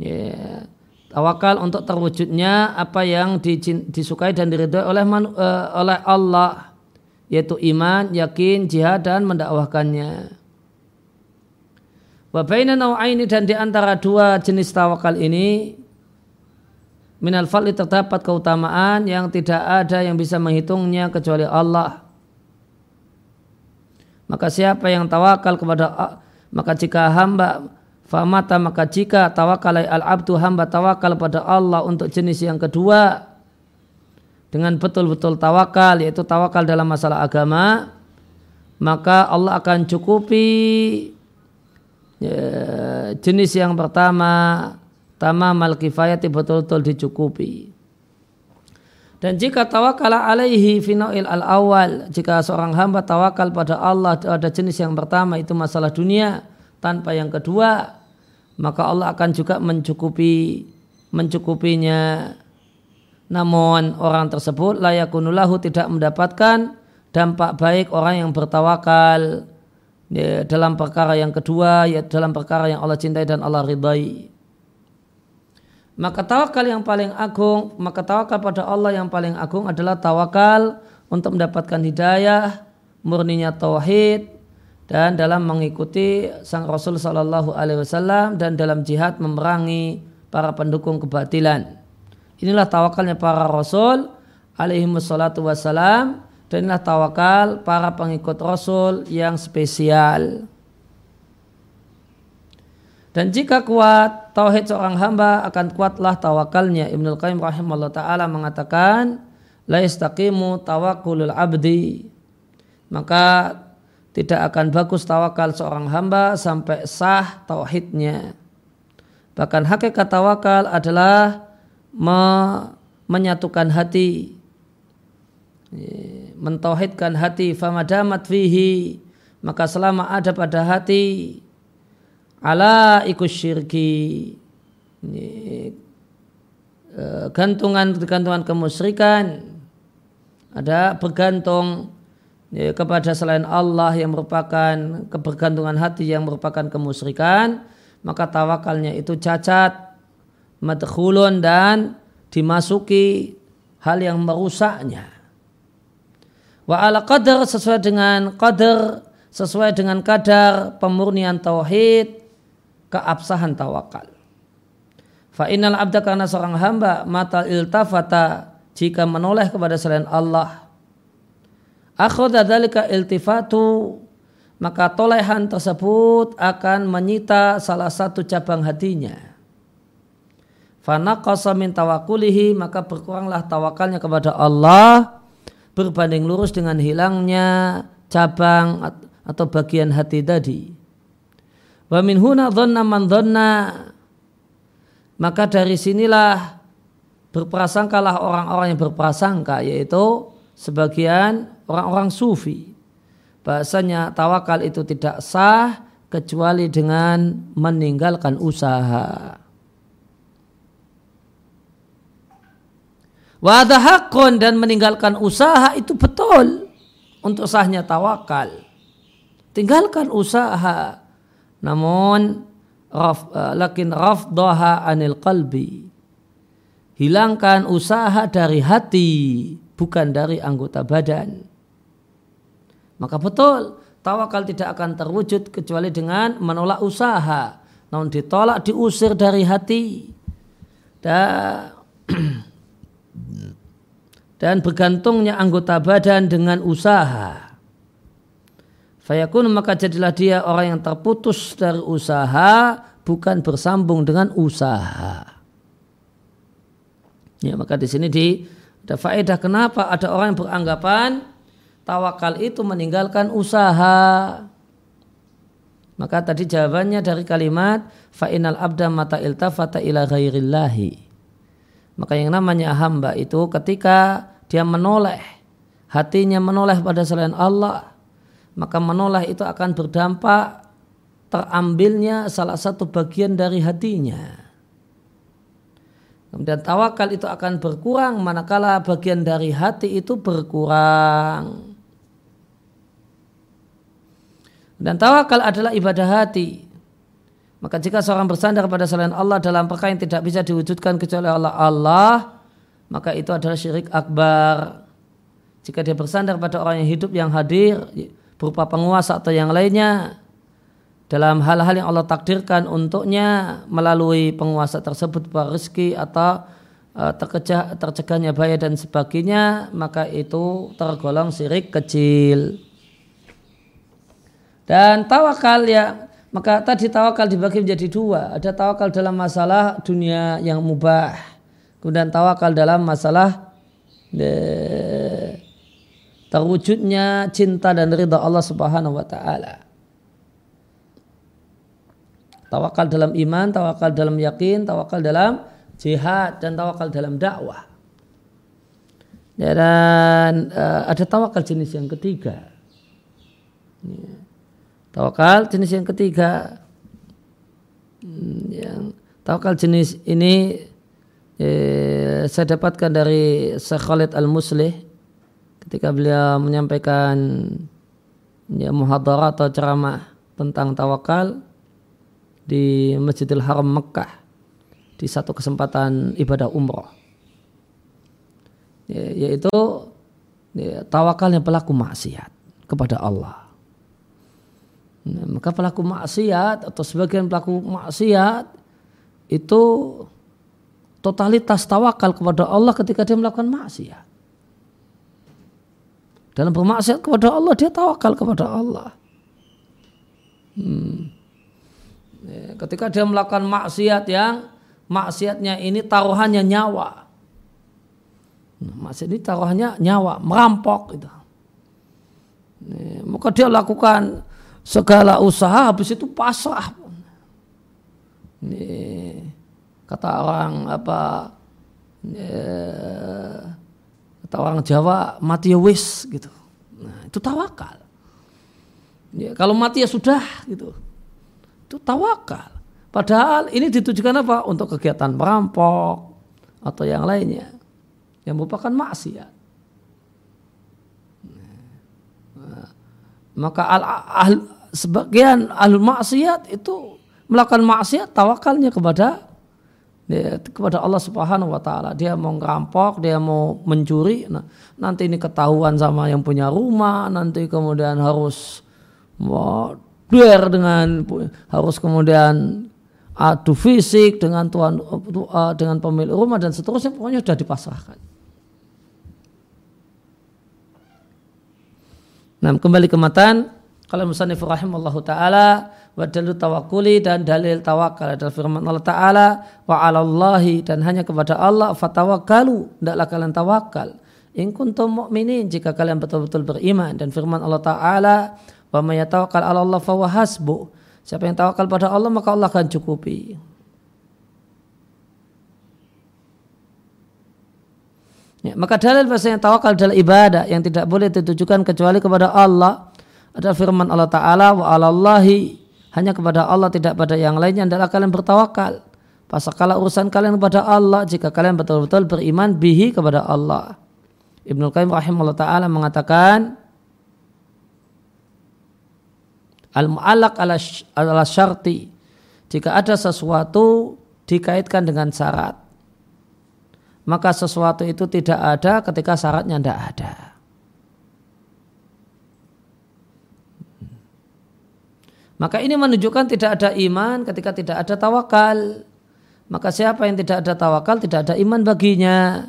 [SPEAKER 1] ya, tawakal untuk terwujudnya apa yang disukai dan diridhoi oleh uh, oleh Allah yaitu iman, yakin, jihad dan mendakwahkannya. Wa baina ini dan di antara dua jenis tawakal ini minal fali terdapat keutamaan yang tidak ada yang bisa menghitungnya kecuali Allah. Maka siapa yang tawakal kepada maka jika hamba Famata maka jika tawakalai al-abdu hamba tawakal pada Allah untuk jenis yang kedua dengan betul-betul tawakal yaitu tawakal dalam masalah agama maka Allah akan cukupi ya, jenis yang pertama tamamal kifayati betul-betul dicukupi. Dan jika tawakal alaihi fina'il al-awal jika seorang hamba tawakal pada Allah ada jenis yang pertama itu masalah dunia tanpa yang kedua maka Allah akan juga mencukupi mencukupinya. Namun orang tersebut layakunulahu tidak mendapatkan dampak baik orang yang bertawakal. Ya, dalam perkara yang kedua ya dalam perkara yang Allah cintai dan Allah ridai maka tawakal yang paling agung maka tawakal pada Allah yang paling agung adalah tawakal untuk mendapatkan hidayah murninya tauhid dan dalam mengikuti sang Rasul Shallallahu Alaihi Wasallam dan dalam jihad memerangi para pendukung kebatilan. Inilah tawakalnya para Rasul alaihi wassalatu dan inilah tawakal para pengikut Rasul yang spesial. Dan jika kuat tauhid seorang hamba akan kuatlah tawakalnya. Ibnu Qayyim rahimahullah taala mengatakan la yastaqimu tawakulul abdi maka tidak akan bagus tawakal seorang hamba sampai sah tauhidnya. Bahkan hakikat tawakal adalah me menyatukan hati, mentauhidkan hati, famadamat fihi, maka selama ada pada hati ala ikus syirki, e, gantungan gantungan kemusyrikan, ada bergantung ya, kepada selain Allah yang merupakan kebergantungan hati yang merupakan kemusyrikan maka tawakalnya itu cacat madkhulun dan dimasuki hal yang merusaknya. Wa ala qadar sesuai dengan qadar sesuai dengan kadar pemurnian tauhid keabsahan tawakal. Fa innal abda karena seorang hamba mata iltafata jika menoleh kepada selain Allah akhadha dzalika iltifatu maka tolehan tersebut akan menyita salah satu cabang hatinya. Fanaqasa min tawakulihi maka berkuranglah tawakalnya kepada Allah berbanding lurus dengan hilangnya cabang atau bagian hati tadi. Wa min huna dhanna man dhanna maka dari sinilah berprasangkalah orang-orang yang berprasangka yaitu sebagian orang-orang sufi bahasanya tawakal itu tidak sah kecuali dengan meninggalkan usaha. Wadahakun dan meninggalkan usaha itu betul untuk sahnya tawakal. Tinggalkan usaha. Namun raf, eh, lakin rafdaha anil qalbi. Hilangkan usaha dari hati bukan dari anggota badan. Maka betul tawakal tidak akan terwujud kecuali dengan menolak usaha. Namun ditolak diusir dari hati. Dan, dan bergantungnya anggota badan dengan usaha. Fayakun maka jadilah dia orang yang terputus dari usaha bukan bersambung dengan usaha. Ya, maka di sini di ada faedah kenapa ada orang yang beranggapan tawakal itu meninggalkan usaha. Maka tadi jawabannya dari kalimat fa'inal abda mata iltafata ila ghairillahi. Maka yang namanya hamba itu ketika dia menoleh, hatinya menoleh pada selain Allah, maka menoleh itu akan berdampak terambilnya salah satu bagian dari hatinya. Kemudian tawakal itu akan berkurang manakala bagian dari hati itu berkurang. Dan tawakal adalah ibadah hati. Maka jika seorang bersandar pada selain Allah dalam perkara yang tidak bisa diwujudkan kecuali Allah Allah, maka itu adalah syirik akbar. Jika dia bersandar pada orang yang hidup yang hadir berupa penguasa atau yang lainnya, dalam hal-hal yang Allah takdirkan untuknya melalui penguasa tersebut rezeki atau terkejah, tercegahnya bahaya dan sebagainya maka itu tergolong syirik kecil dan tawakal ya maka tadi tawakal dibagi menjadi dua ada tawakal dalam masalah dunia yang mubah kemudian tawakal dalam masalah de, terwujudnya cinta dan ridha Allah Subhanahu wa taala Tawakal dalam iman, tawakal dalam yakin, tawakal dalam jihad dan tawakal dalam dakwah. Ya, dan uh, ada tawakal jenis yang ketiga. Ya. Tawakal jenis yang ketiga. Hmm, yang tawakal jenis ini eh, saya dapatkan dari Syekh Khalid Al-Muslih ketika beliau menyampaikan ya, atau ceramah tentang tawakal di Masjidil Haram Mekah di satu kesempatan ibadah umroh ya, yaitu ya, tawakalnya pelaku maksiat kepada Allah nah, maka pelaku maksiat atau sebagian pelaku maksiat itu totalitas tawakal kepada Allah ketika dia melakukan maksiat dalam bermaksiat kepada Allah dia tawakal kepada Allah hmm. Ya, ketika dia melakukan maksiat yang maksiatnya ini taruhannya nyawa. Nah, maksud ini taruhannya nyawa, merampok gitu. Nih, maka dia lakukan segala usaha habis itu pasrah. Nih, kata orang apa nih, kata orang Jawa mati ya wis gitu. Nah, itu tawakal. Ya, kalau mati ya sudah gitu. Itu tawakal. Padahal ini ditujukan apa? Untuk kegiatan merampok atau yang lainnya yang merupakan maksiat. Maka al, al, sebagian ahli maksiat itu melakukan maksiat tawakalnya kepada ya, kepada Allah Subhanahu wa taala. Dia mau ngerampok, dia mau mencuri. Nah, nanti ini ketahuan sama yang punya rumah, nanti kemudian harus mau dengan harus kemudian adu fisik dengan tuan dengan pemilik rumah dan seterusnya pokoknya sudah dipasrahkan. Nah, kembali ke matan. Kalau musannif rahimallahu taala wa dalil tawakkuli dan dalil tawakal adalah firman Allah taala wa 'alallahi dan hanya kepada Allah fatawakkalu hendaklah kalian tawakal in kuntum mu'minin jika kalian betul-betul beriman dan firman Allah taala wa may yatawakkal 'ala Allah siapa yang tawakal pada Allah maka Allah akan cukupi Ya, maka dalil bahasanya tawakal adalah ibadah yang tidak boleh ditujukan kecuali kepada Allah. Ada firman Allah Ta'ala wa alallahi hanya kepada Allah tidak pada yang lainnya adalah kalian bertawakal. Pasakala urusan kalian kepada Allah jika kalian betul-betul beriman bihi kepada Allah. Ibnu Qayyim rahimahullah taala mengatakan al-mu'allaq ala, ala syarti jika ada sesuatu dikaitkan dengan syarat maka sesuatu itu tidak ada ketika syaratnya tidak ada. Maka ini menunjukkan tidak ada iman ketika tidak ada tawakal. Maka siapa yang tidak ada tawakal tidak ada iman baginya.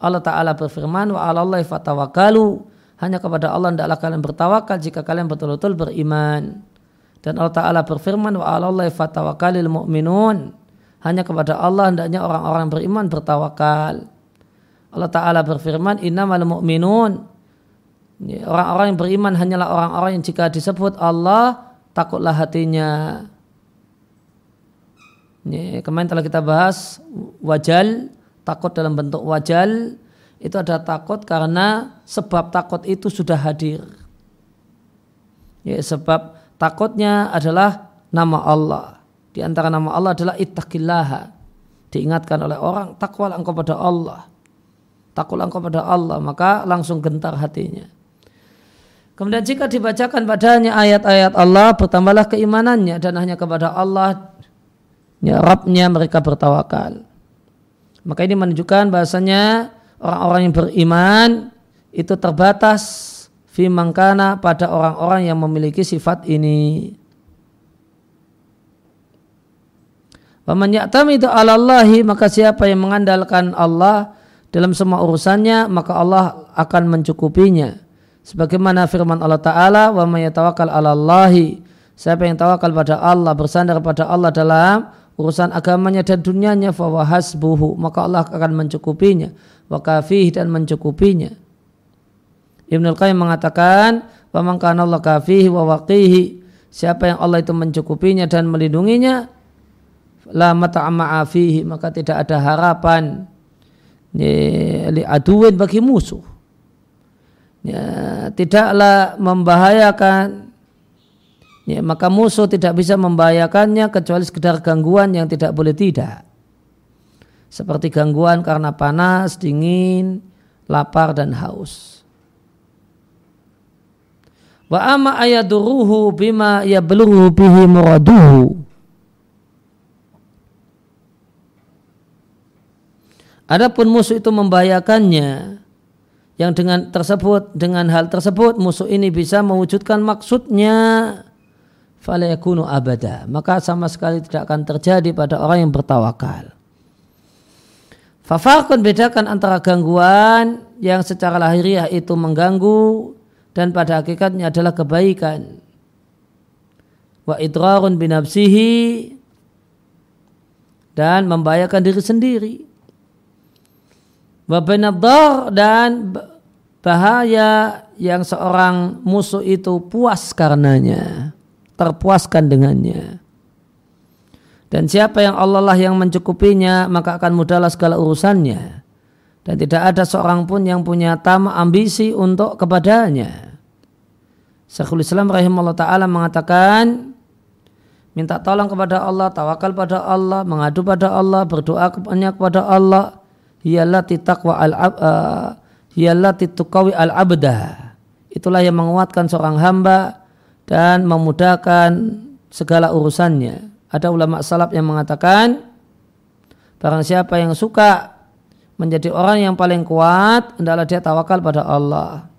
[SPEAKER 1] Allah Ta'ala berfirman wa alallahi fatawakalu hanya kepada Allah tidaklah kalian bertawakal jika kalian betul-betul beriman. Dan Allah Ta'ala berfirman wa alallahi fatawakalil mu'minun hanya kepada Allah hendaknya orang-orang beriman bertawakal. Allah Ta'ala berfirman, innamal mu'minun. Orang-orang yang beriman hanyalah orang-orang yang jika disebut Allah, takutlah hatinya. Ini, kemarin telah kita bahas wajal, takut dalam bentuk wajal, itu ada takut karena sebab takut itu sudah hadir. Ya, sebab takutnya adalah nama Allah. Di antara nama Allah adalah ittaqillaha. Diingatkan oleh orang, takwa engkau pada Allah. Takwa engkau pada Allah, maka langsung gentar hatinya. Kemudian jika dibacakan padanya ayat-ayat Allah, bertambahlah keimanannya dan hanya kepada Allah ya Rabbnya mereka bertawakal. Maka ini menunjukkan bahasanya orang-orang yang beriman itu terbatas fimangkana pada orang-orang yang memiliki sifat ini. Faman ya'tamidu 'ala Allahi maka siapa yang mengandalkan Allah dalam semua urusannya maka Allah akan mencukupinya. Sebagaimana firman Allah Ta'ala wa may yatawakkal 'ala Allahi siapa yang tawakal pada Allah bersandar pada Allah dalam urusan agamanya dan dunianya fa hasbuhu maka Allah akan mencukupinya wa kafih dan mencukupinya. Ibnu Qayyim mengatakan wa man kana Allah kafihi wa waqihi siapa yang Allah itu mencukupinya dan melindunginya la mata'ama'a fihi maka tidak ada harapan li aduin bagi musuh ya, tidaklah membahayakan ya, maka musuh tidak bisa membahayakannya kecuali sekedar gangguan yang tidak boleh tidak seperti gangguan karena panas, dingin, lapar dan haus. Wa amma ayaduruhu bima yablughu bihi muraduhu. Adapun musuh itu membahayakannya yang dengan tersebut dengan hal tersebut musuh ini bisa mewujudkan maksudnya falayakunu abada maka sama sekali tidak akan terjadi pada orang yang bertawakal. Fafarkun bedakan antara gangguan yang secara lahiriah itu mengganggu dan pada hakikatnya adalah kebaikan. Wa idrarun binafsihi dan membahayakan diri sendiri Wabenador dan bahaya yang seorang musuh itu puas karenanya, terpuaskan dengannya. Dan siapa yang Allah lah yang mencukupinya, maka akan mudahlah segala urusannya. Dan tidak ada seorang pun yang punya tamak ambisi untuk kepadanya. Syekhul Islam rahimahullah ta'ala mengatakan, minta tolong kepada Allah, tawakal pada Allah, mengadu pada Allah, berdoa kepada Allah, hiyallati taqwa al uh, hiyallati tuqawi al abda. Itulah yang menguatkan seorang hamba dan memudahkan segala urusannya. Ada ulama salaf yang mengatakan barang siapa yang suka menjadi orang yang paling kuat adalah dia tawakal pada Allah.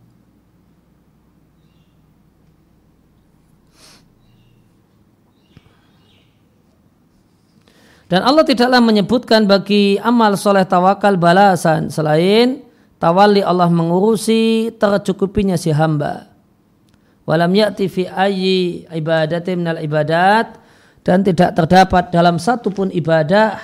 [SPEAKER 1] Dan Allah tidaklah menyebutkan bagi amal soleh tawakal balasan selain tawali Allah mengurusi tercukupinya si hamba. Walam ya'ti fi ayyi ibadatin minal ibadat. Dan tidak terdapat dalam satu pun ibadah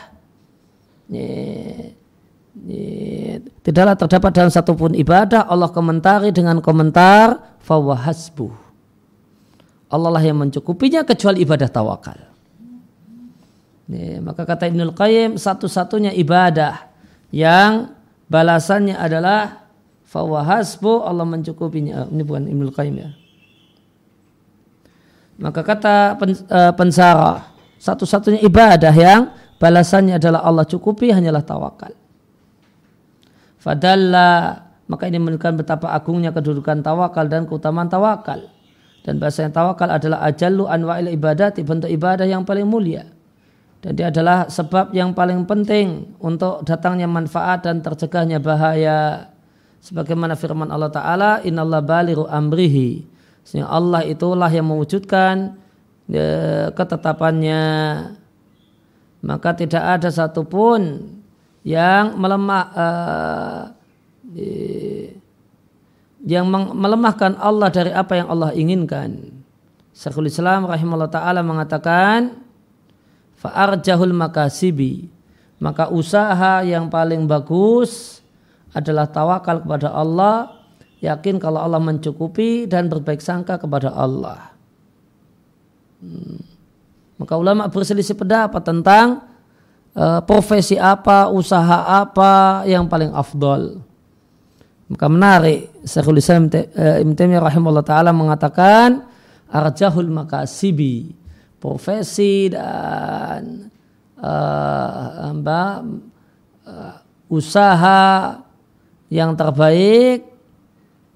[SPEAKER 1] tidaklah terdapat dalam satu pun ibadah Allah komentari dengan komentar fawahasbu Allah lah yang mencukupinya kecuali ibadah tawakal maka kata Ibnul Qayyim satu-satunya ibadah yang balasannya adalah fawahasbu Allah mencukupinya ini bukan Ibnul Qayyim ya maka kata eh, pensara, satu-satunya ibadah yang balasannya adalah Allah cukupi hanyalah tawakal. Fadalla maka ini menunjukkan betapa agungnya kedudukan tawakal dan keutamaan tawakal. Dan bahasa yang tawakal adalah ajallu anwa'il ibadat, bentuk ibadah yang paling mulia. Dan dia adalah sebab yang paling penting untuk datangnya manfaat dan tercegahnya bahaya. Sebagaimana firman Allah Ta'ala, Inna Allah baliru amrihi sehingga Allah itulah yang mewujudkan ya, ketetapannya. Maka tidak ada satupun yang melemah uh, yang melemahkan Allah dari apa yang Allah inginkan. Syekhul Islam rahimahullah taala mengatakan fa'arjahul makasibi maka usaha yang paling bagus adalah tawakal kepada Allah yakin kalau Allah mencukupi dan berbaik sangka kepada Allah. Hmm. Maka ulama berselisih pendapat tentang uh, profesi apa, usaha apa yang paling afdol. Maka menarik Syekhul Islam Ibn Taimiyah rahimahullah taala mengatakan arjahul makasibi profesi dan uh, uh, usaha yang terbaik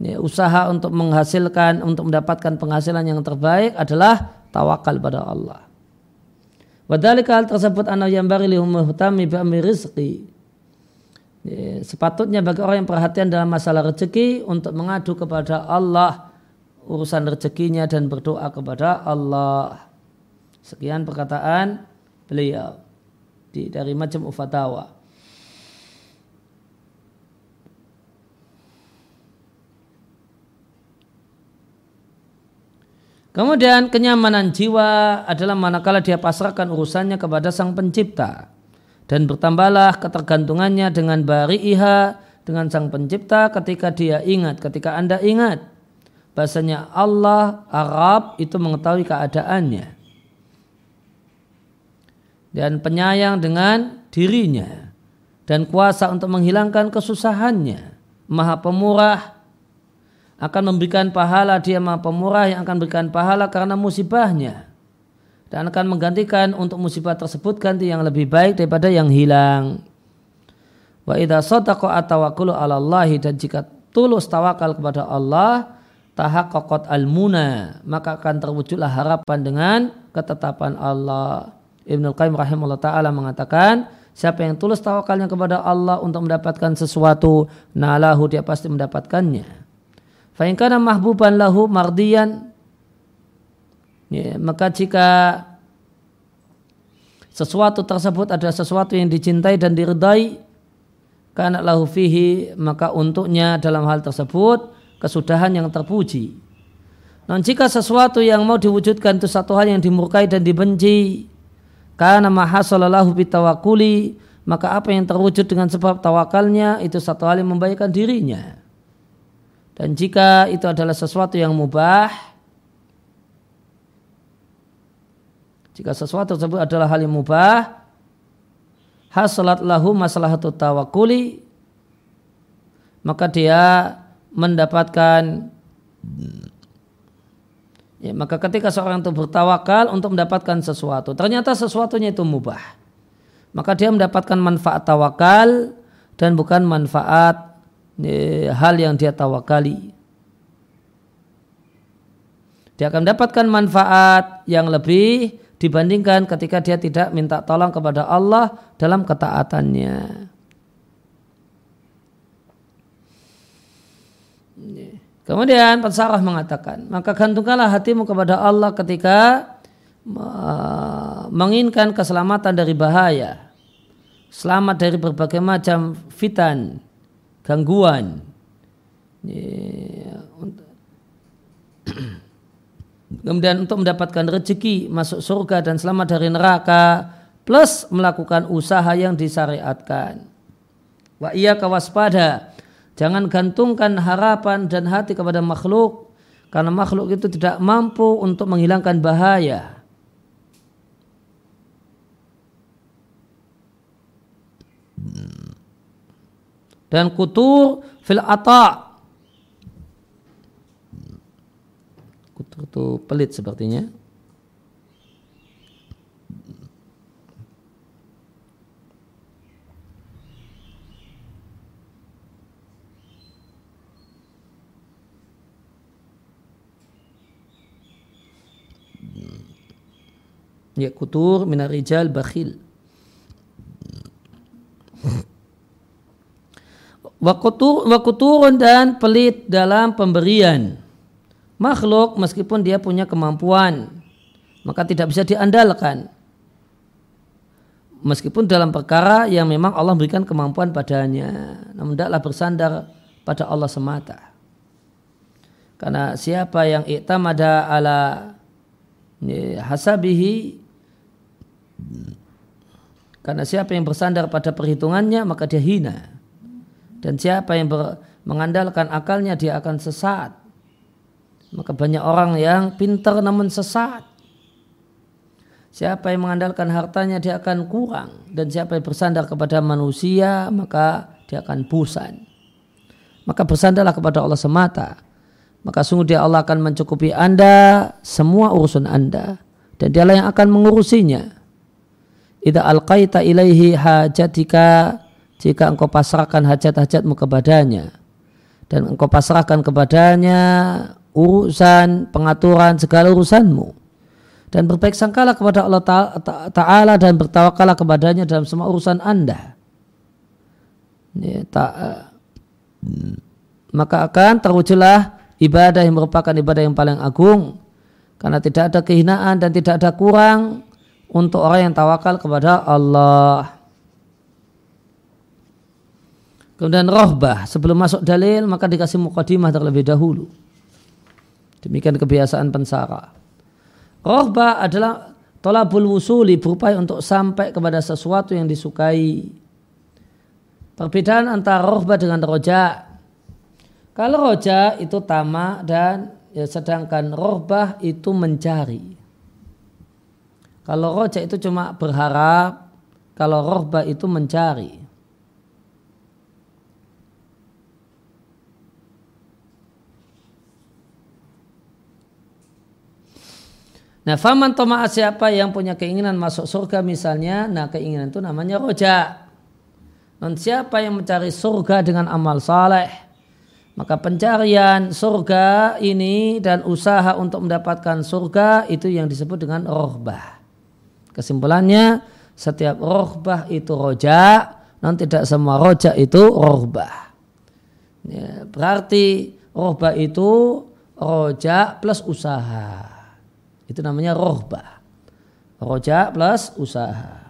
[SPEAKER 1] ya, usaha untuk menghasilkan untuk mendapatkan penghasilan yang terbaik adalah tawakal pada Allah. Wadhalika hal tersebut anak yang bari lihumuhtami. Ya, sepatutnya bagi orang yang perhatian dalam masalah rezeki untuk mengadu kepada Allah urusan rezekinya dan berdoa kepada Allah. Sekian perkataan beliau di dari macam ufatawa. Kemudian kenyamanan jiwa adalah manakala dia pasrahkan urusannya kepada sang pencipta. Dan bertambahlah ketergantungannya dengan bari iha, dengan sang pencipta ketika dia ingat, ketika anda ingat. Bahasanya Allah, Arab itu mengetahui keadaannya. Dan penyayang dengan dirinya. Dan kuasa untuk menghilangkan kesusahannya. Maha pemurah, akan memberikan pahala dia maha pemurah yang akan memberikan pahala karena musibahnya dan akan menggantikan untuk musibah tersebut ganti yang lebih baik daripada yang hilang. Wa idza sadaqa atawakkulu 'ala Allah dan jika tulus tawakal kepada Allah tahaqqaqat al-muna maka akan terwujudlah harapan dengan ketetapan Allah. Ibnu Qayyim rahimahullah taala mengatakan siapa yang tulus tawakalnya kepada Allah untuk mendapatkan sesuatu nalahu dia pasti mendapatkannya. Fa'ingkana mahbuban lahu mardiyan ya, maka jika sesuatu tersebut adalah sesuatu yang dicintai dan diridai karena lahu fihi maka untuknya dalam hal tersebut kesudahan yang terpuji. Dan jika sesuatu yang mau diwujudkan itu satu hal yang dimurkai dan dibenci karena maha sallallahu bitawakuli maka apa yang terwujud dengan sebab tawakalnya itu satu hal yang membahayakan dirinya. Dan jika itu adalah sesuatu yang mubah, jika sesuatu tersebut adalah hal yang mubah, hasalat lahu masalahatu tawakuli, maka dia mendapatkan ya, maka ketika seorang itu bertawakal untuk mendapatkan sesuatu, ternyata sesuatunya itu mubah maka dia mendapatkan manfaat tawakal dan bukan manfaat e, hal yang dia tawakali. Dia akan mendapatkan manfaat yang lebih dibandingkan ketika dia tidak minta tolong kepada Allah dalam ketaatannya. Kemudian Pesarah mengatakan, maka gantungkanlah hatimu kepada Allah ketika menginginkan keselamatan dari bahaya, selamat dari berbagai macam fitan, gangguan. Kemudian untuk mendapatkan rezeki masuk surga dan selamat dari neraka plus melakukan usaha yang disyariatkan. Wa iya kawaspada. Jangan gantungkan harapan dan hati kepada makhluk karena makhluk itu tidak mampu untuk menghilangkan bahaya. dan kutur fil ata kutur itu pelit sepertinya ya kutur minar rijal bakhil Wakuturun dan pelit dalam pemberian. Makhluk meskipun dia punya kemampuan, maka tidak bisa diandalkan. Meskipun dalam perkara yang memang Allah berikan kemampuan padanya. Namun tidaklah bersandar pada Allah semata. Karena siapa yang iktamada ala hasabihi karena siapa yang bersandar pada perhitungannya maka dia hina. Dan siapa yang mengandalkan akalnya dia akan sesat. Maka banyak orang yang pintar namun sesat. Siapa yang mengandalkan hartanya dia akan kurang. Dan siapa yang bersandar kepada manusia maka dia akan bosan. Maka bersandarlah kepada Allah semata. Maka sungguh dia Allah akan mencukupi anda semua urusan anda. Dan dialah yang akan mengurusinya. Ida alqaita ilaihi hajatika jika engkau pasrahkan hajat-hajatmu kepadanya. Dan engkau pasrahkan kepadanya urusan pengaturan segala urusanmu. Dan berbaik sangkalah kepada Allah Ta'ala dan bertawakalah kepadanya dalam semua urusan anda. Ya, maka akan terwujudlah ibadah yang merupakan ibadah yang paling agung. Karena tidak ada kehinaan dan tidak ada kurang untuk orang yang tawakal kepada Allah. Kemudian rohbah sebelum masuk dalil maka dikasih mukadimah terlebih dahulu. Demikian kebiasaan pensara. Rohbah adalah tolabul wusuli berupaya untuk sampai kepada sesuatu yang disukai. Perbedaan antara rohbah dengan roja. Kalau roja itu tamak dan ya, sedangkan rohbah itu mencari. Kalau roja itu cuma berharap, kalau rohbah itu mencari. Nah, faman toma'a siapa yang punya keinginan masuk surga misalnya, nah keinginan itu namanya roja. Dan siapa yang mencari surga dengan amal saleh, maka pencarian surga ini dan usaha untuk mendapatkan surga itu yang disebut dengan rohbah. Kesimpulannya, setiap rohbah itu roja, dan tidak semua roja itu rohbah. Ya, berarti rohbah itu roja plus usaha. Itu namanya rohbah. Roja plus usaha.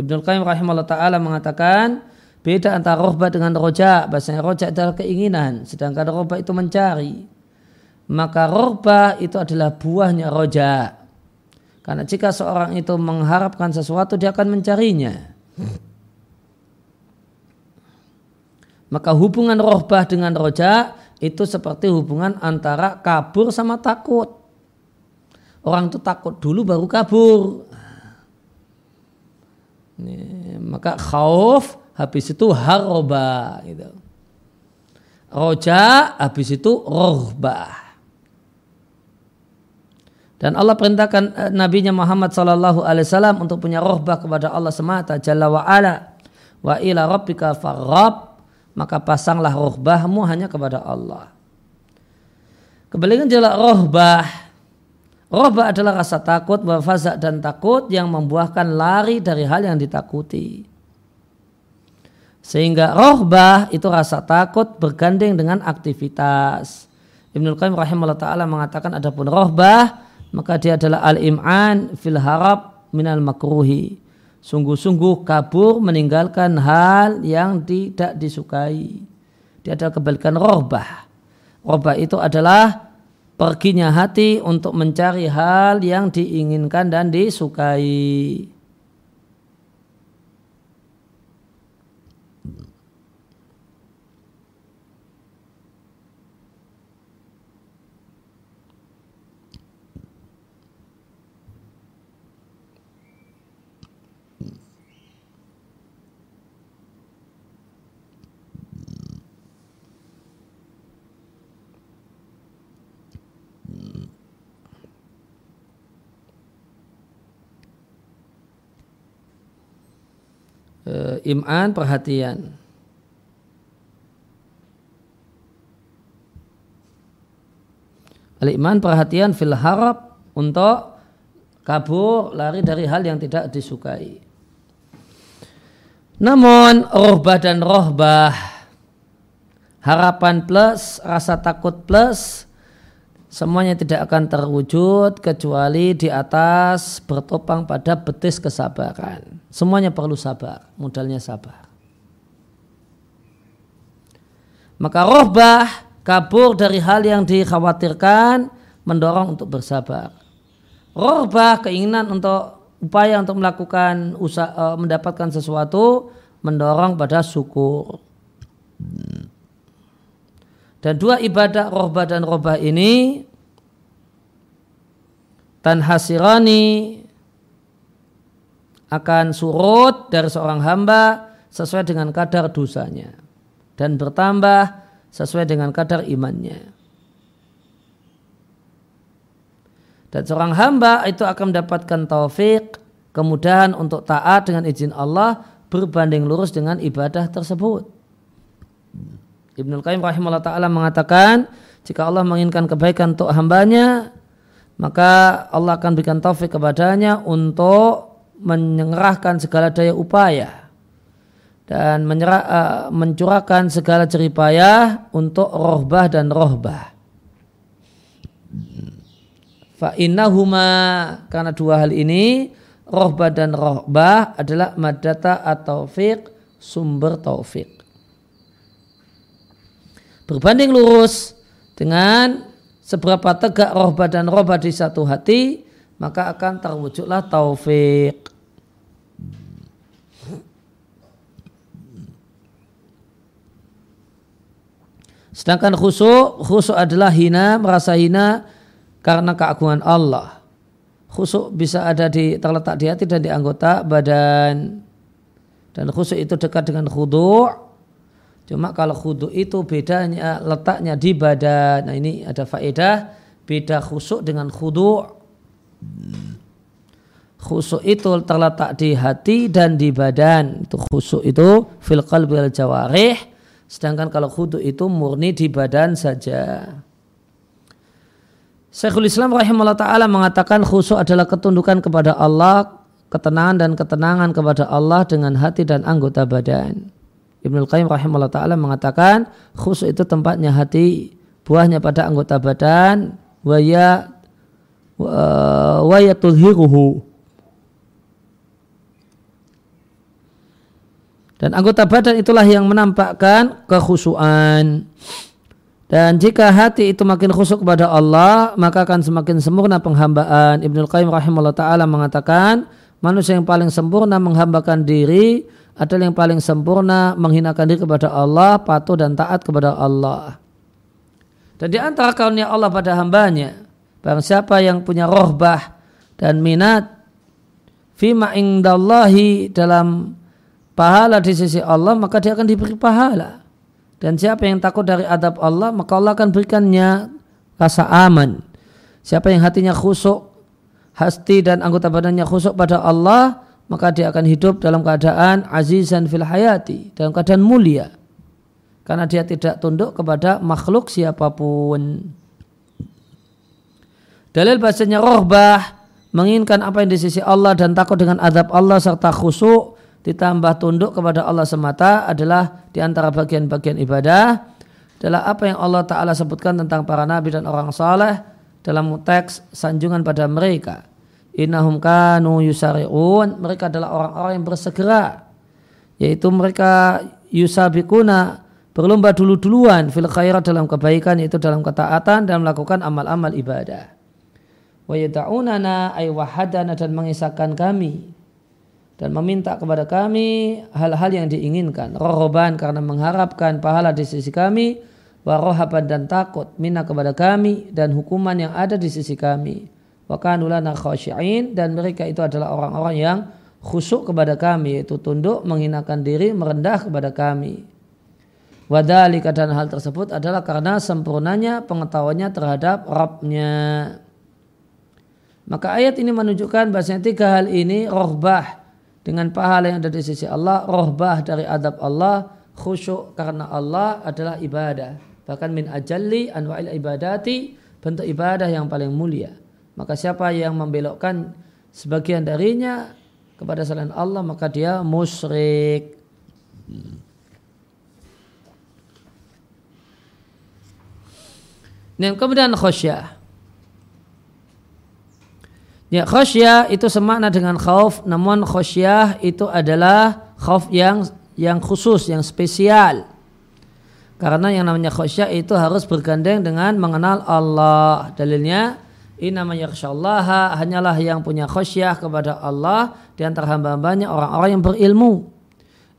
[SPEAKER 1] Ibnu Qayyim rahimahullah ta'ala mengatakan beda antara rohbah dengan roja. Bahasanya roja adalah keinginan. Sedangkan rohbah itu mencari. Maka rohbah itu adalah buahnya roja. Karena jika seorang itu mengharapkan sesuatu dia akan mencarinya. Maka hubungan rohbah dengan roja itu seperti hubungan antara kabur sama takut. Orang itu takut dulu baru kabur. Ini, maka khauf habis itu harobah. Gitu. Roja habis itu rohbah. Dan Allah perintahkan eh, Nabi Muhammad Sallallahu Alaihi Wasallam untuk punya rohbah kepada Allah semata Jalla wa ala wa ila rabbika farrab maka pasanglah rohbahmu hanya kepada Allah. Kebalikan jalan rohbah Rohbah adalah rasa takut, wafazak dan takut yang membuahkan lari dari hal yang ditakuti. Sehingga rohbah itu rasa takut bergandeng dengan aktivitas. Ibnul Qayyim rahimahullah ta'ala mengatakan adapun rohbah maka dia adalah al-im'an fil harab minal makruhi. Sungguh-sungguh kabur meninggalkan hal yang tidak disukai. Dia adalah kebalikan rohbah. Rohbah itu adalah perginya hati untuk mencari hal yang diinginkan dan disukai. Uh, iman perhatian. Al-iman perhatian fil harap untuk kabur lari dari hal yang tidak disukai. Namun rohbah dan rohbah harapan plus rasa takut plus semuanya tidak akan terwujud kecuali di atas bertopang pada betis kesabaran. Semuanya perlu sabar, modalnya sabar. Maka rohbah kabur dari hal yang dikhawatirkan mendorong untuk bersabar. Rohbah keinginan untuk upaya untuk melakukan usaha, e, mendapatkan sesuatu mendorong pada syukur. Dan dua ibadah rohbah dan rohbah ini tanhasirani akan surut dari seorang hamba sesuai dengan kadar dosanya dan bertambah sesuai dengan kadar imannya. Dan seorang hamba itu akan mendapatkan taufik, kemudahan untuk taat dengan izin Allah berbanding lurus dengan ibadah tersebut. Ibnu Qayyim rahimahullah taala mengatakan jika Allah menginginkan kebaikan untuk hambanya maka Allah akan berikan taufik kepadanya untuk menyerahkan segala daya upaya dan menyerah, uh, mencurahkan segala jeripayah untuk rohbah dan rohbah. Fa innahuma karena dua hal ini rohbah dan rohbah adalah madata atau taufik sumber taufik berbanding lurus dengan seberapa tegak rohbah dan rohbah di satu hati maka akan terwujudlah taufik. Sedangkan khusuk, khusuk adalah hina, merasa hina karena keagungan Allah. Khusuk bisa ada di terletak di hati dan di anggota badan. Dan khusuk itu dekat dengan khudu' Cuma kalau khudu itu bedanya letaknya di badan. Nah ini ada faedah beda khusuk dengan khudu. Khusuk itu terletak di hati dan di badan. Itu khusuk itu fil qalbi al jawarih. Sedangkan kalau khudu itu murni di badan saja. Syekhul Islam rahimahullah ta'ala mengatakan khusuk adalah ketundukan kepada Allah, ketenangan dan ketenangan kepada Allah dengan hati dan anggota badan. Ibnu Qayyim rahimahullah taala mengatakan khusus itu tempatnya hati, buahnya pada anggota badan, waya waya tulhiruhu. Dan anggota badan itulah yang menampakkan kekhusuan. Dan jika hati itu makin khusuk kepada Allah, maka akan semakin sempurna penghambaan. Ibnu Qayyim rahimahullah taala mengatakan, manusia yang paling sempurna menghambakan diri adalah yang paling sempurna menghinakan diri kepada Allah, patuh dan taat kepada Allah. Dan di antara karunia Allah pada hambanya, barang siapa yang punya rohbah dan minat fima indallahi dalam pahala di sisi Allah, maka dia akan diberi pahala. Dan siapa yang takut dari adab Allah, maka Allah akan berikannya rasa aman. Siapa yang hatinya khusuk, hati dan anggota badannya khusuk pada Allah, maka dia akan hidup dalam keadaan azizan fil hayati, dalam keadaan mulia karena dia tidak tunduk kepada makhluk siapa pun. Dalil bahasanya rohbah menginginkan apa yang di sisi Allah dan takut dengan adab Allah serta khusyuk ditambah tunduk kepada Allah semata adalah di antara bagian-bagian ibadah adalah apa yang Allah Ta'ala sebutkan tentang para nabi dan orang saleh dalam teks sanjungan pada mereka. Innahum kanu yusari'un. Mereka adalah orang-orang yang bersegera. Yaitu mereka yusabikuna berlomba dulu-duluan fil khairat dalam kebaikan yaitu dalam ketaatan dan melakukan amal-amal ibadah. Wa yad'unana ay wahadana dan mengisahkan kami dan meminta kepada kami hal-hal yang diinginkan. Rohoban karena mengharapkan pahala di sisi kami, warohaban dan takut mina kepada kami dan hukuman yang ada di sisi kami. Wa kanulana khashi'in dan mereka itu adalah orang-orang yang khusuk kepada kami yaitu tunduk menghinakan diri merendah kepada kami. Wadhalika dan hal tersebut adalah karena sempurnanya pengetahuannya terhadap Rabbnya. Maka ayat ini menunjukkan bahasanya tiga hal ini rohbah dengan pahala yang ada di sisi Allah, rohbah dari adab Allah, khusyuk karena Allah adalah ibadah. Bahkan min ajalli anwa'il ibadati bentuk ibadah yang paling mulia. Maka siapa yang membelokkan sebagian darinya kepada selain Allah maka dia musyrik. Dan kemudian khosyah. Ya khosyah itu semakna dengan khauf, namun khosyah itu adalah khauf yang yang khusus, yang spesial. Karena yang namanya khosyah itu harus bergandeng dengan mengenal Allah. Dalilnya, Inama yakhshallaha hanyalah yang punya khosyah kepada Allah di antara hamba-hambanya orang-orang yang berilmu.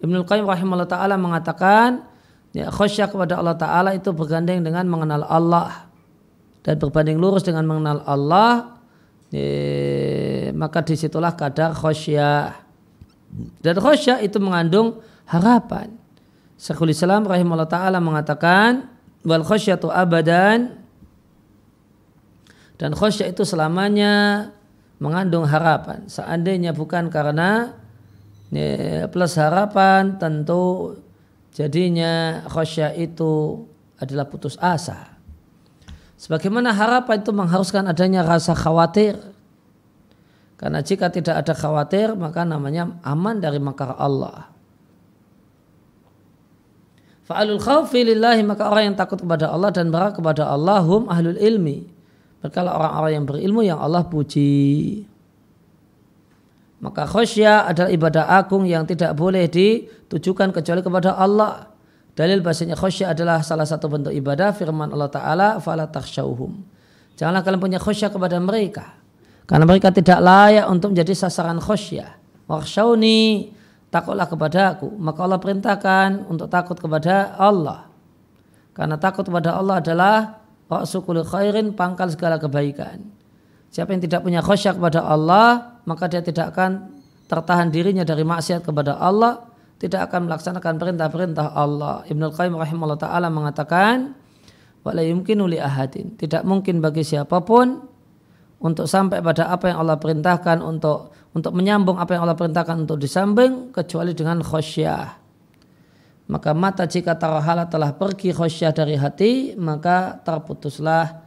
[SPEAKER 1] Ibnu Qayyim rahimahullah taala mengatakan ya khosyah kepada Allah taala itu bergandeng dengan mengenal Allah. Dan berbanding lurus dengan mengenal Allah eh, maka di situlah kadar khosyah dan khosyah itu mengandung harapan. Syekhul Islam rahimahullah ta'ala mengatakan wal khosyatu abadan dan khosyah itu selamanya mengandung harapan seandainya bukan karena eh, plus harapan tentu jadinya khosyah itu adalah putus asa Sebagaimana harapan itu mengharuskan adanya rasa khawatir. Karena jika tidak ada khawatir maka namanya aman dari makar Allah. Fa'alul khawfi lillahi maka orang yang takut kepada Allah dan berharap kepada Allah hum ahlul ilmi. Mereka orang-orang yang berilmu yang Allah puji. Maka khosyah adalah ibadah agung yang tidak boleh ditujukan kecuali kepada Allah. Dalil bahasanya khosyah adalah salah satu bentuk ibadah firman Allah Ta'ala fala. Janganlah kalian punya khosyah kepada mereka. Karena mereka tidak layak untuk menjadi sasaran khosyah. Wakhshawni takutlah kepada aku. Maka Allah perintahkan untuk takut kepada Allah. Karena takut kepada Allah adalah Rasulul khairin pangkal segala kebaikan. Siapa yang tidak punya khosyah kepada Allah, maka dia tidak akan tertahan dirinya dari maksiat kepada Allah tidak akan melaksanakan perintah-perintah Allah. Ibnu Qayyim rahimahullah taala mengatakan ahadin. Tidak mungkin bagi siapa pun untuk sampai pada apa yang Allah perintahkan untuk untuk menyambung apa yang Allah perintahkan untuk disambung kecuali dengan khosyah. Maka mata jika tarahala telah pergi khosyah dari hati, maka terputuslah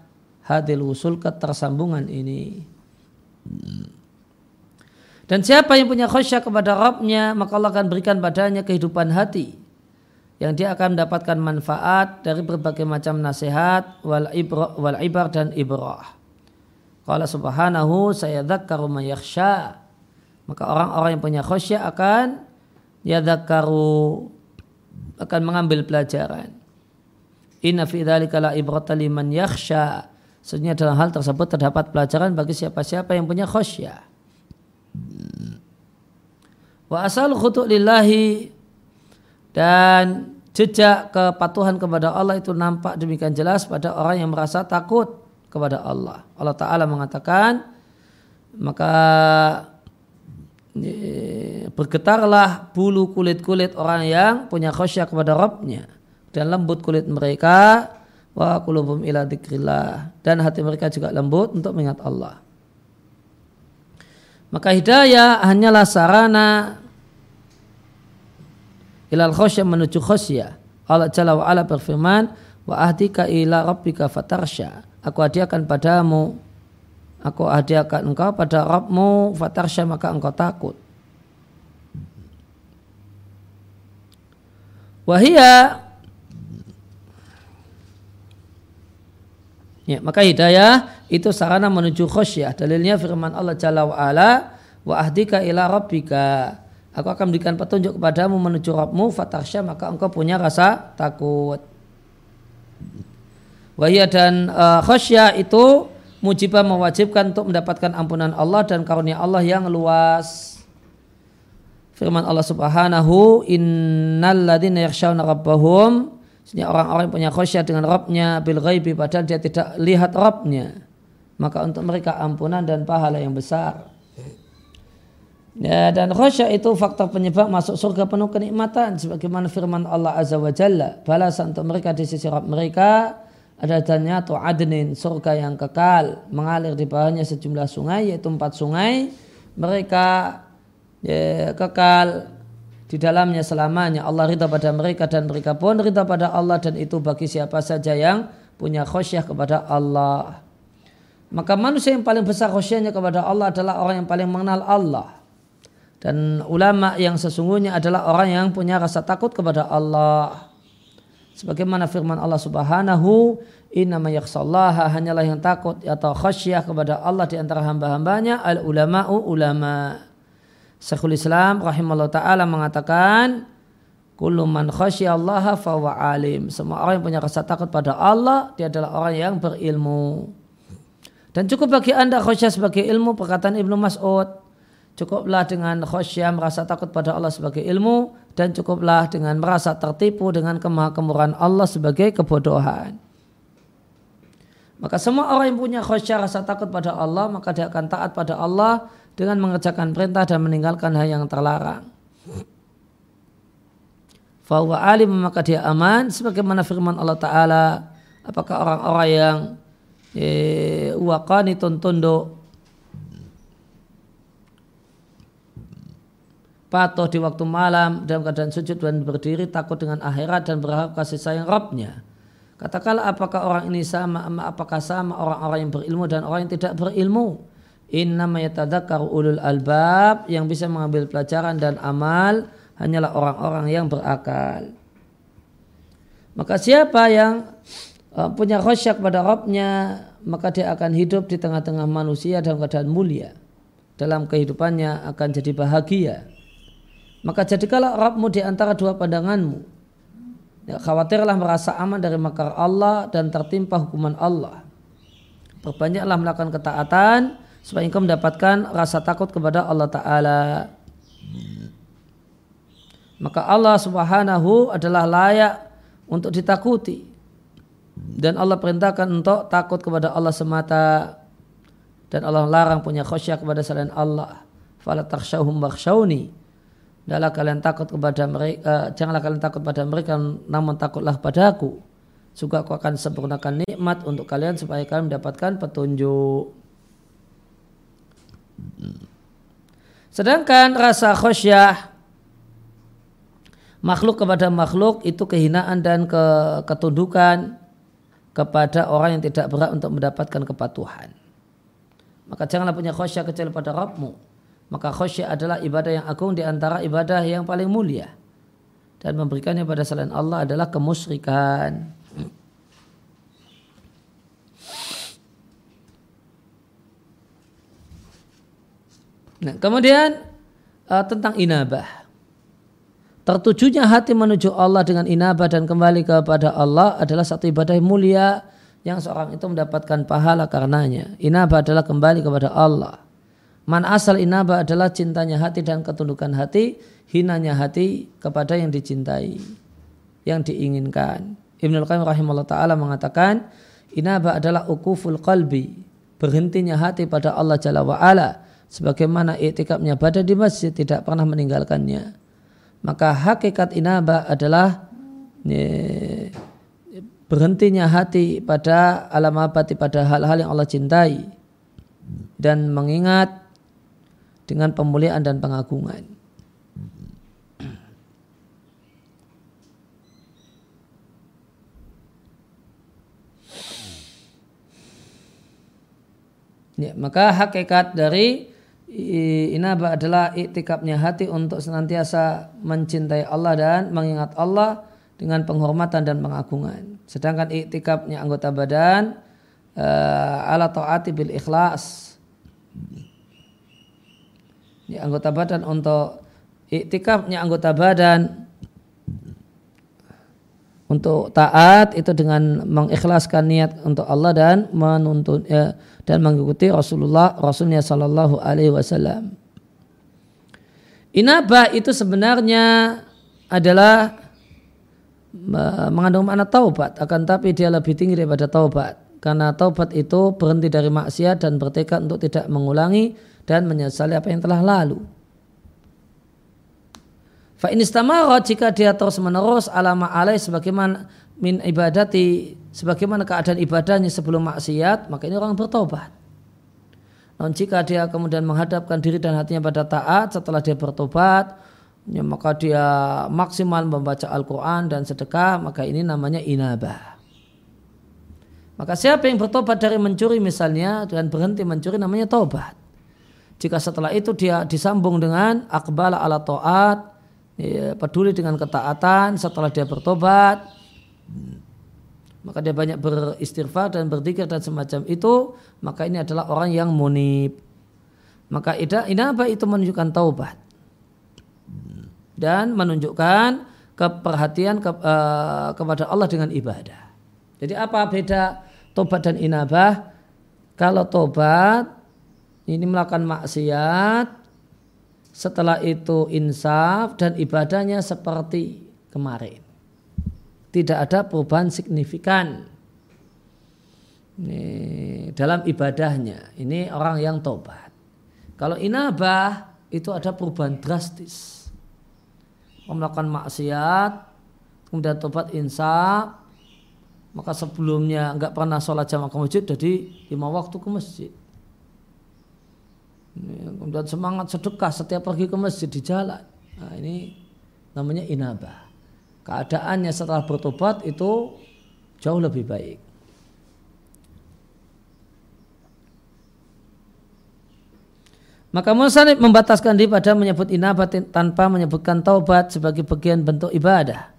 [SPEAKER 1] hadil usul ketersambungan ini. Dan siapa yang punya khusyuk kepada Rabbnya maka Allah akan berikan padanya kehidupan hati yang dia akan mendapatkan manfaat dari berbagai macam nasihat wal, ibra, wal ibar dan ibrah. Kalau subhanahu saya dzakkaru maka orang-orang yang punya khusyuk akan yadzakkaru akan mengambil pelajaran. Inna fi dzalika la ibrata liman yakhsha. Sebenarnya dalam hal tersebut terdapat pelajaran bagi siapa-siapa yang punya khusyuk. Wa asal khutu' lillahi dan jejak kepatuhan kepada Allah itu nampak demikian jelas pada orang yang merasa takut kepada Allah. Allah Ta'ala mengatakan, maka bergetarlah bulu kulit-kulit orang yang punya khasyah kepada Rabbnya dan lembut kulit mereka wa qulubum ila dan hati mereka juga lembut untuk mengingat Allah. Maka hidayah hanyalah sarana ilal khasyah menuju khasyah. Allah Jalla ala berfirman, wa ahdika ila rabbika fatarsya. Aku hadiahkan padamu Aku hadiahkan engkau pada Rabbmu fatarsya maka engkau takut. Wahia Ya, maka hidayah itu sarana menuju khosyah. Dalilnya firman Allah Jalla wa ala wa ahdika ila rabbika. Aku akan berikan petunjuk kepadamu menuju Rabbmu fatarsya maka engkau punya rasa takut. Wahia dan uh, khosyah itu mujibah mewajibkan untuk mendapatkan ampunan Allah dan karunia Allah yang luas. Firman Allah Subhanahu, "Innal ladzina yakhshawna rabbahum" Sesungguhnya orang-orang punya khasyah dengan Rabbnya bil ghaibi padahal dia tidak lihat Rabbnya. Maka untuk mereka ampunan dan pahala yang besar. Ya, dan khasyah itu faktor penyebab masuk surga penuh kenikmatan sebagaimana firman Allah Azza wa Jalla balasan untuk mereka di sisi Rabb mereka ada jannatu adnin surga yang kekal mengalir di bawahnya sejumlah sungai yaitu empat sungai. Mereka ya, kekal di dalamnya selamanya. Allah ridha pada mereka dan mereka pun ridha pada Allah dan itu bagi siapa saja yang punya khosyah kepada Allah. Maka manusia yang paling besar khosyahnya kepada Allah adalah orang yang paling mengenal Allah. Dan ulama yang sesungguhnya adalah orang yang punya rasa takut kepada Allah sebagaimana firman Allah Subhanahu inna yakhsallaha hanyalah yang takut atau khasyah kepada Allah di antara hamba-hambanya al ulama'u ulama. Syekhul Islam rahimahullah taala mengatakan kullu man khasyallaha fahuwa alim. Semua orang yang punya rasa takut pada Allah dia adalah orang yang berilmu. Dan cukup bagi anda khasyah sebagai ilmu perkataan Ibnu Mas'ud Cukuplah dengan khosyah merasa takut pada Allah sebagai ilmu dan cukuplah dengan merasa tertipu dengan kemahamurahan Allah sebagai kebodohan. Maka semua orang yang punya khosyah rasa takut pada Allah maka dia akan taat pada Allah dengan mengerjakan perintah dan meninggalkan hal yang terlarang. Fahuwa alim maka dia aman sebagaimana firman Allah Ta'ala apakah orang-orang yang eh, waqani tunduk patuh di waktu malam dalam keadaan sujud dan berdiri takut dengan akhirat dan berharap kasih sayang Rabbnya. Katakanlah apakah orang ini sama apakah sama orang-orang yang berilmu dan orang yang tidak berilmu. Inna yatadzakkaru ulul albab yang bisa mengambil pelajaran dan amal hanyalah orang-orang yang berakal. Maka siapa yang uh, punya khosyak pada Rabbnya maka dia akan hidup di tengah-tengah manusia dalam keadaan mulia. Dalam kehidupannya akan jadi bahagia maka jadikanlah Rabbmu di antara dua pandanganmu. Ya, khawatirlah merasa aman dari makar Allah dan tertimpa hukuman Allah. Perbanyaklah melakukan ketaatan supaya engkau mendapatkan rasa takut kepada Allah Ta'ala. Maka Allah Subhanahu adalah layak untuk ditakuti. Dan Allah perintahkan untuk takut kepada Allah semata. Dan Allah larang punya khosyah kepada selain Allah. Fala takhshawhum bakhshawni Janganlah kalian takut kepada mereka, janganlah kalian takut pada mereka, namun takutlah padaku. Juga aku akan sempurnakan nikmat untuk kalian supaya kalian mendapatkan petunjuk. Sedangkan rasa khosyah makhluk kepada makhluk itu kehinaan dan ke, ketundukan kepada orang yang tidak berat untuk mendapatkan kepatuhan. Maka janganlah punya khosyah kecil pada Rabbmu maka khusyuk adalah ibadah yang agung di antara ibadah yang paling mulia. Dan memberikannya pada selain Allah adalah kemusyrikan. Nah, kemudian uh, tentang inabah. Tertujunya hati menuju Allah dengan inabah dan kembali kepada Allah adalah satu ibadah yang mulia yang seorang itu mendapatkan pahala karenanya. Inabah adalah kembali kepada Allah Man asal inaba adalah cintanya hati dan ketundukan hati, hinanya hati kepada yang dicintai, yang diinginkan. Ibnu Qayyim rahimahullah taala mengatakan, inaba adalah ukuful qalbi, berhentinya hati pada Allah Jalla wa ala, sebagaimana i'tikafnya pada di masjid tidak pernah meninggalkannya. Maka hakikat inaba adalah ya, berhentinya hati pada alam abadi pada hal-hal yang Allah cintai dan mengingat dengan pemuliaan dan pengagungan. Ya, maka hakikat dari inabah adalah iktikapnya hati untuk senantiasa mencintai Allah dan mengingat Allah dengan penghormatan dan pengagungan. Sedangkan iktikapnya anggota badan uh, ala taati bil ikhlas ya, anggota badan untuk iktikafnya anggota badan untuk taat itu dengan mengikhlaskan niat untuk Allah dan menuntun ya, dan mengikuti Rasulullah Rasulnya Shallallahu Alaihi Wasallam. Inabah itu sebenarnya adalah mengandung makna taubat akan tapi dia lebih tinggi daripada taubat karena taubat itu berhenti dari maksiat dan bertekad untuk tidak mengulangi dan menyesali apa yang telah lalu. Fa inistamara jika dia terus menerus alama alai sebagaimana min ibadati sebagaimana keadaan ibadahnya sebelum maksiat maka ini orang bertobat. Namun jika dia kemudian menghadapkan diri dan hatinya pada taat setelah dia bertobat ya, maka dia maksimal membaca Al-Quran dan sedekah maka ini namanya inabah. Maka siapa yang bertobat dari mencuri misalnya dan berhenti mencuri namanya tobat. Jika setelah itu dia disambung dengan akbala ala to'at, ya, peduli dengan ketaatan setelah dia bertobat, maka dia banyak beristighfar dan berzikir dan semacam itu, maka ini adalah orang yang munib. Maka ini apa itu menunjukkan taubat dan menunjukkan keperhatian ke, uh, kepada Allah dengan ibadah. Jadi apa beda tobat dan inabah? Kalau tobat ini melakukan maksiat, setelah itu insaf dan ibadahnya seperti kemarin. Tidak ada perubahan signifikan ini, dalam ibadahnya. Ini orang yang tobat. Kalau inabah itu ada perubahan drastis. Melakukan maksiat, kemudian tobat insaf, maka sebelumnya nggak pernah sholat jamaah ke masjid, jadi lima waktu ke masjid kemudian semangat sedekah setiap pergi ke masjid di jalan. Nah, ini namanya inabah. Keadaannya setelah bertobat itu jauh lebih baik. Maka Musanib membataskan diri pada menyebut inabah tanpa menyebutkan taubat sebagai bagian bentuk ibadah.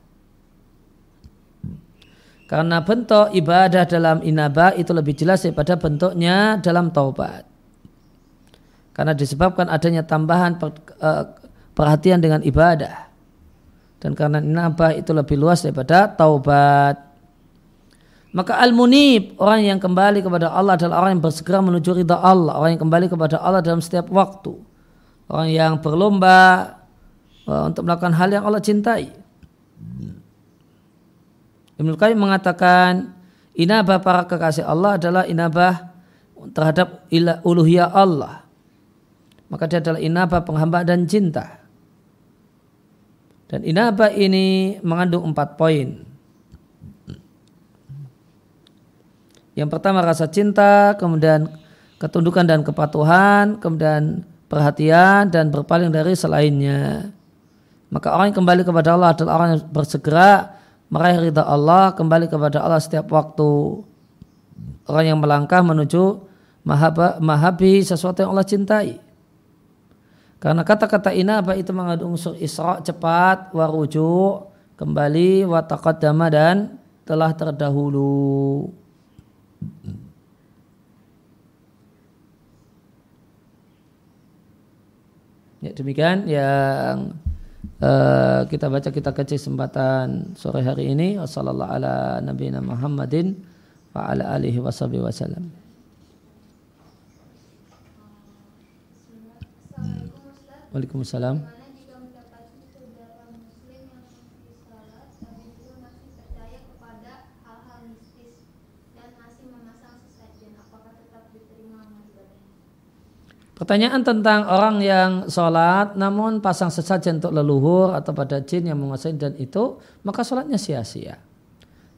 [SPEAKER 1] Karena bentuk ibadah dalam inabah itu lebih jelas daripada bentuknya dalam taubat karena disebabkan adanya tambahan uh, perhatian dengan ibadah. Dan karena nabah itu lebih luas daripada taubat. Maka al-munib orang yang kembali kepada Allah adalah orang yang bersegera menuju ridha Allah. Orang yang kembali kepada Allah dalam setiap waktu. Orang yang berlomba uh, untuk melakukan hal yang Allah cintai. Ibnu Qayyim mengatakan inabah para kekasih Allah adalah inabah terhadap uluhiyah Allah maka dia adalah inabah penghamba dan cinta. Dan inabah ini mengandung empat poin. Yang pertama rasa cinta, kemudian ketundukan dan kepatuhan, kemudian perhatian dan berpaling dari selainnya. Maka orang yang kembali kepada Allah adalah orang yang bersegera meraih ridha Allah, kembali kepada Allah setiap waktu. Orang yang melangkah menuju mahabi sesuatu yang Allah cintai. Karena kata-kata inaba itu mengandung unsur isra cepat, warujuk, kembali, wataqaddama dan telah terdahulu. Ya, demikian yang uh, kita baca kita kecil kesempatan sore hari ini. Wassalamualaikum warahmatullahi wabarakatuh. Waalaikumsalam. Pertanyaan tentang orang yang sholat namun pasang sesajen untuk leluhur atau pada jin yang menguasai dan itu maka sholatnya sia-sia.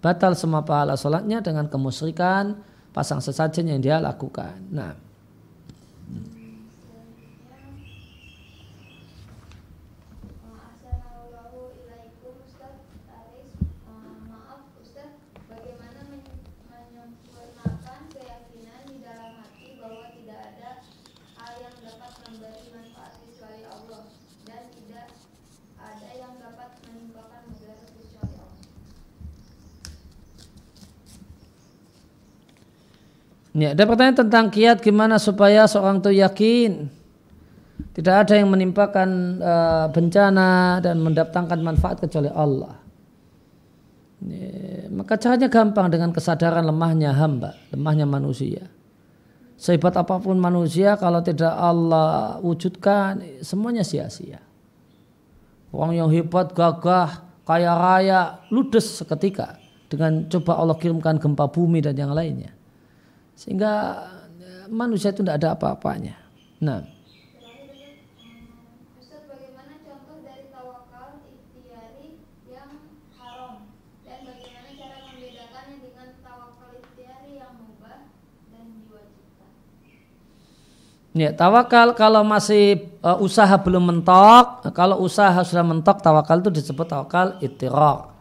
[SPEAKER 1] Batal semua pahala sholatnya dengan kemusyrikan pasang sesajen yang dia lakukan. Nah, Ya, ada pertanyaan tentang kiat gimana supaya seorang itu yakin tidak ada yang menimpakan uh, bencana dan mendatangkan manfaat kecuali Allah. Ya, maka caranya gampang dengan kesadaran lemahnya hamba, lemahnya manusia. Sehebat apa pun manusia kalau tidak Allah wujudkan semuanya sia-sia. Orang yang hebat, gagah, kaya raya, ludes seketika dengan coba Allah kirimkan gempa bumi dan yang lainnya. Sehingga ya, manusia itu tidak ada apa-apanya. Nah. Ya, tawakal kalau masih uh, usaha belum mentok, kalau usaha sudah mentok tawakal itu disebut tawakal ittiraq.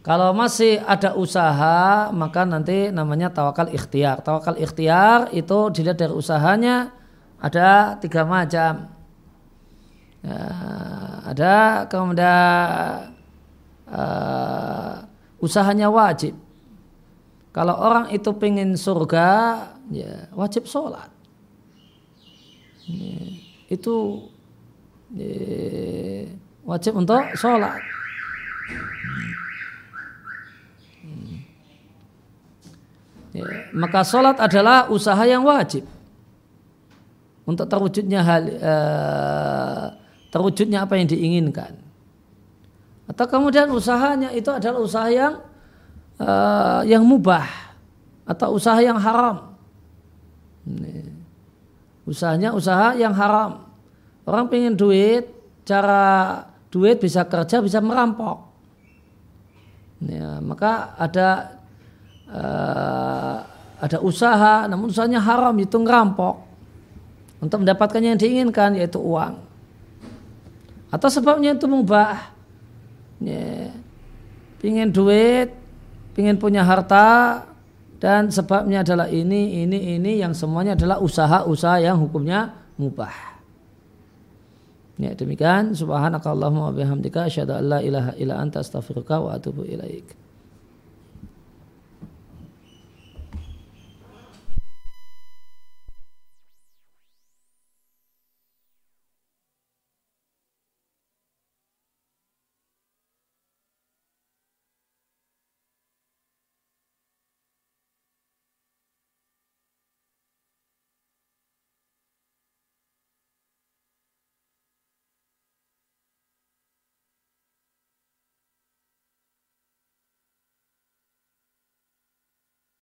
[SPEAKER 1] Kalau masih ada usaha, maka nanti namanya tawakal ikhtiar. Tawakal ikhtiar itu dilihat dari usahanya ada tiga macam. Ya, ada kemudian uh, usahanya wajib. Kalau orang itu pengen surga, ya wajib sholat. Ya, itu ya, wajib untuk sholat. Ya, maka sholat adalah usaha yang wajib untuk terwujudnya hal uh, terwujudnya apa yang diinginkan. Atau kemudian usahanya itu adalah usaha yang uh, yang mubah atau usaha yang haram. Usahanya usaha yang haram. Orang pengen duit, cara duit bisa kerja, bisa merampok. Ya, maka ada uh, ada usaha, namun usahanya haram itu ngerampok untuk mendapatkan yang diinginkan yaitu uang. Atau sebabnya itu mubah, ya, pingin duit, pingin punya harta, dan sebabnya adalah ini, ini, ini yang semuanya adalah usaha-usaha yang hukumnya mubah. Ya demikian subhanakallahumma wa bihamdika asyhadu an la ilaha illa anta astaghfiruka wa atubu ilaik.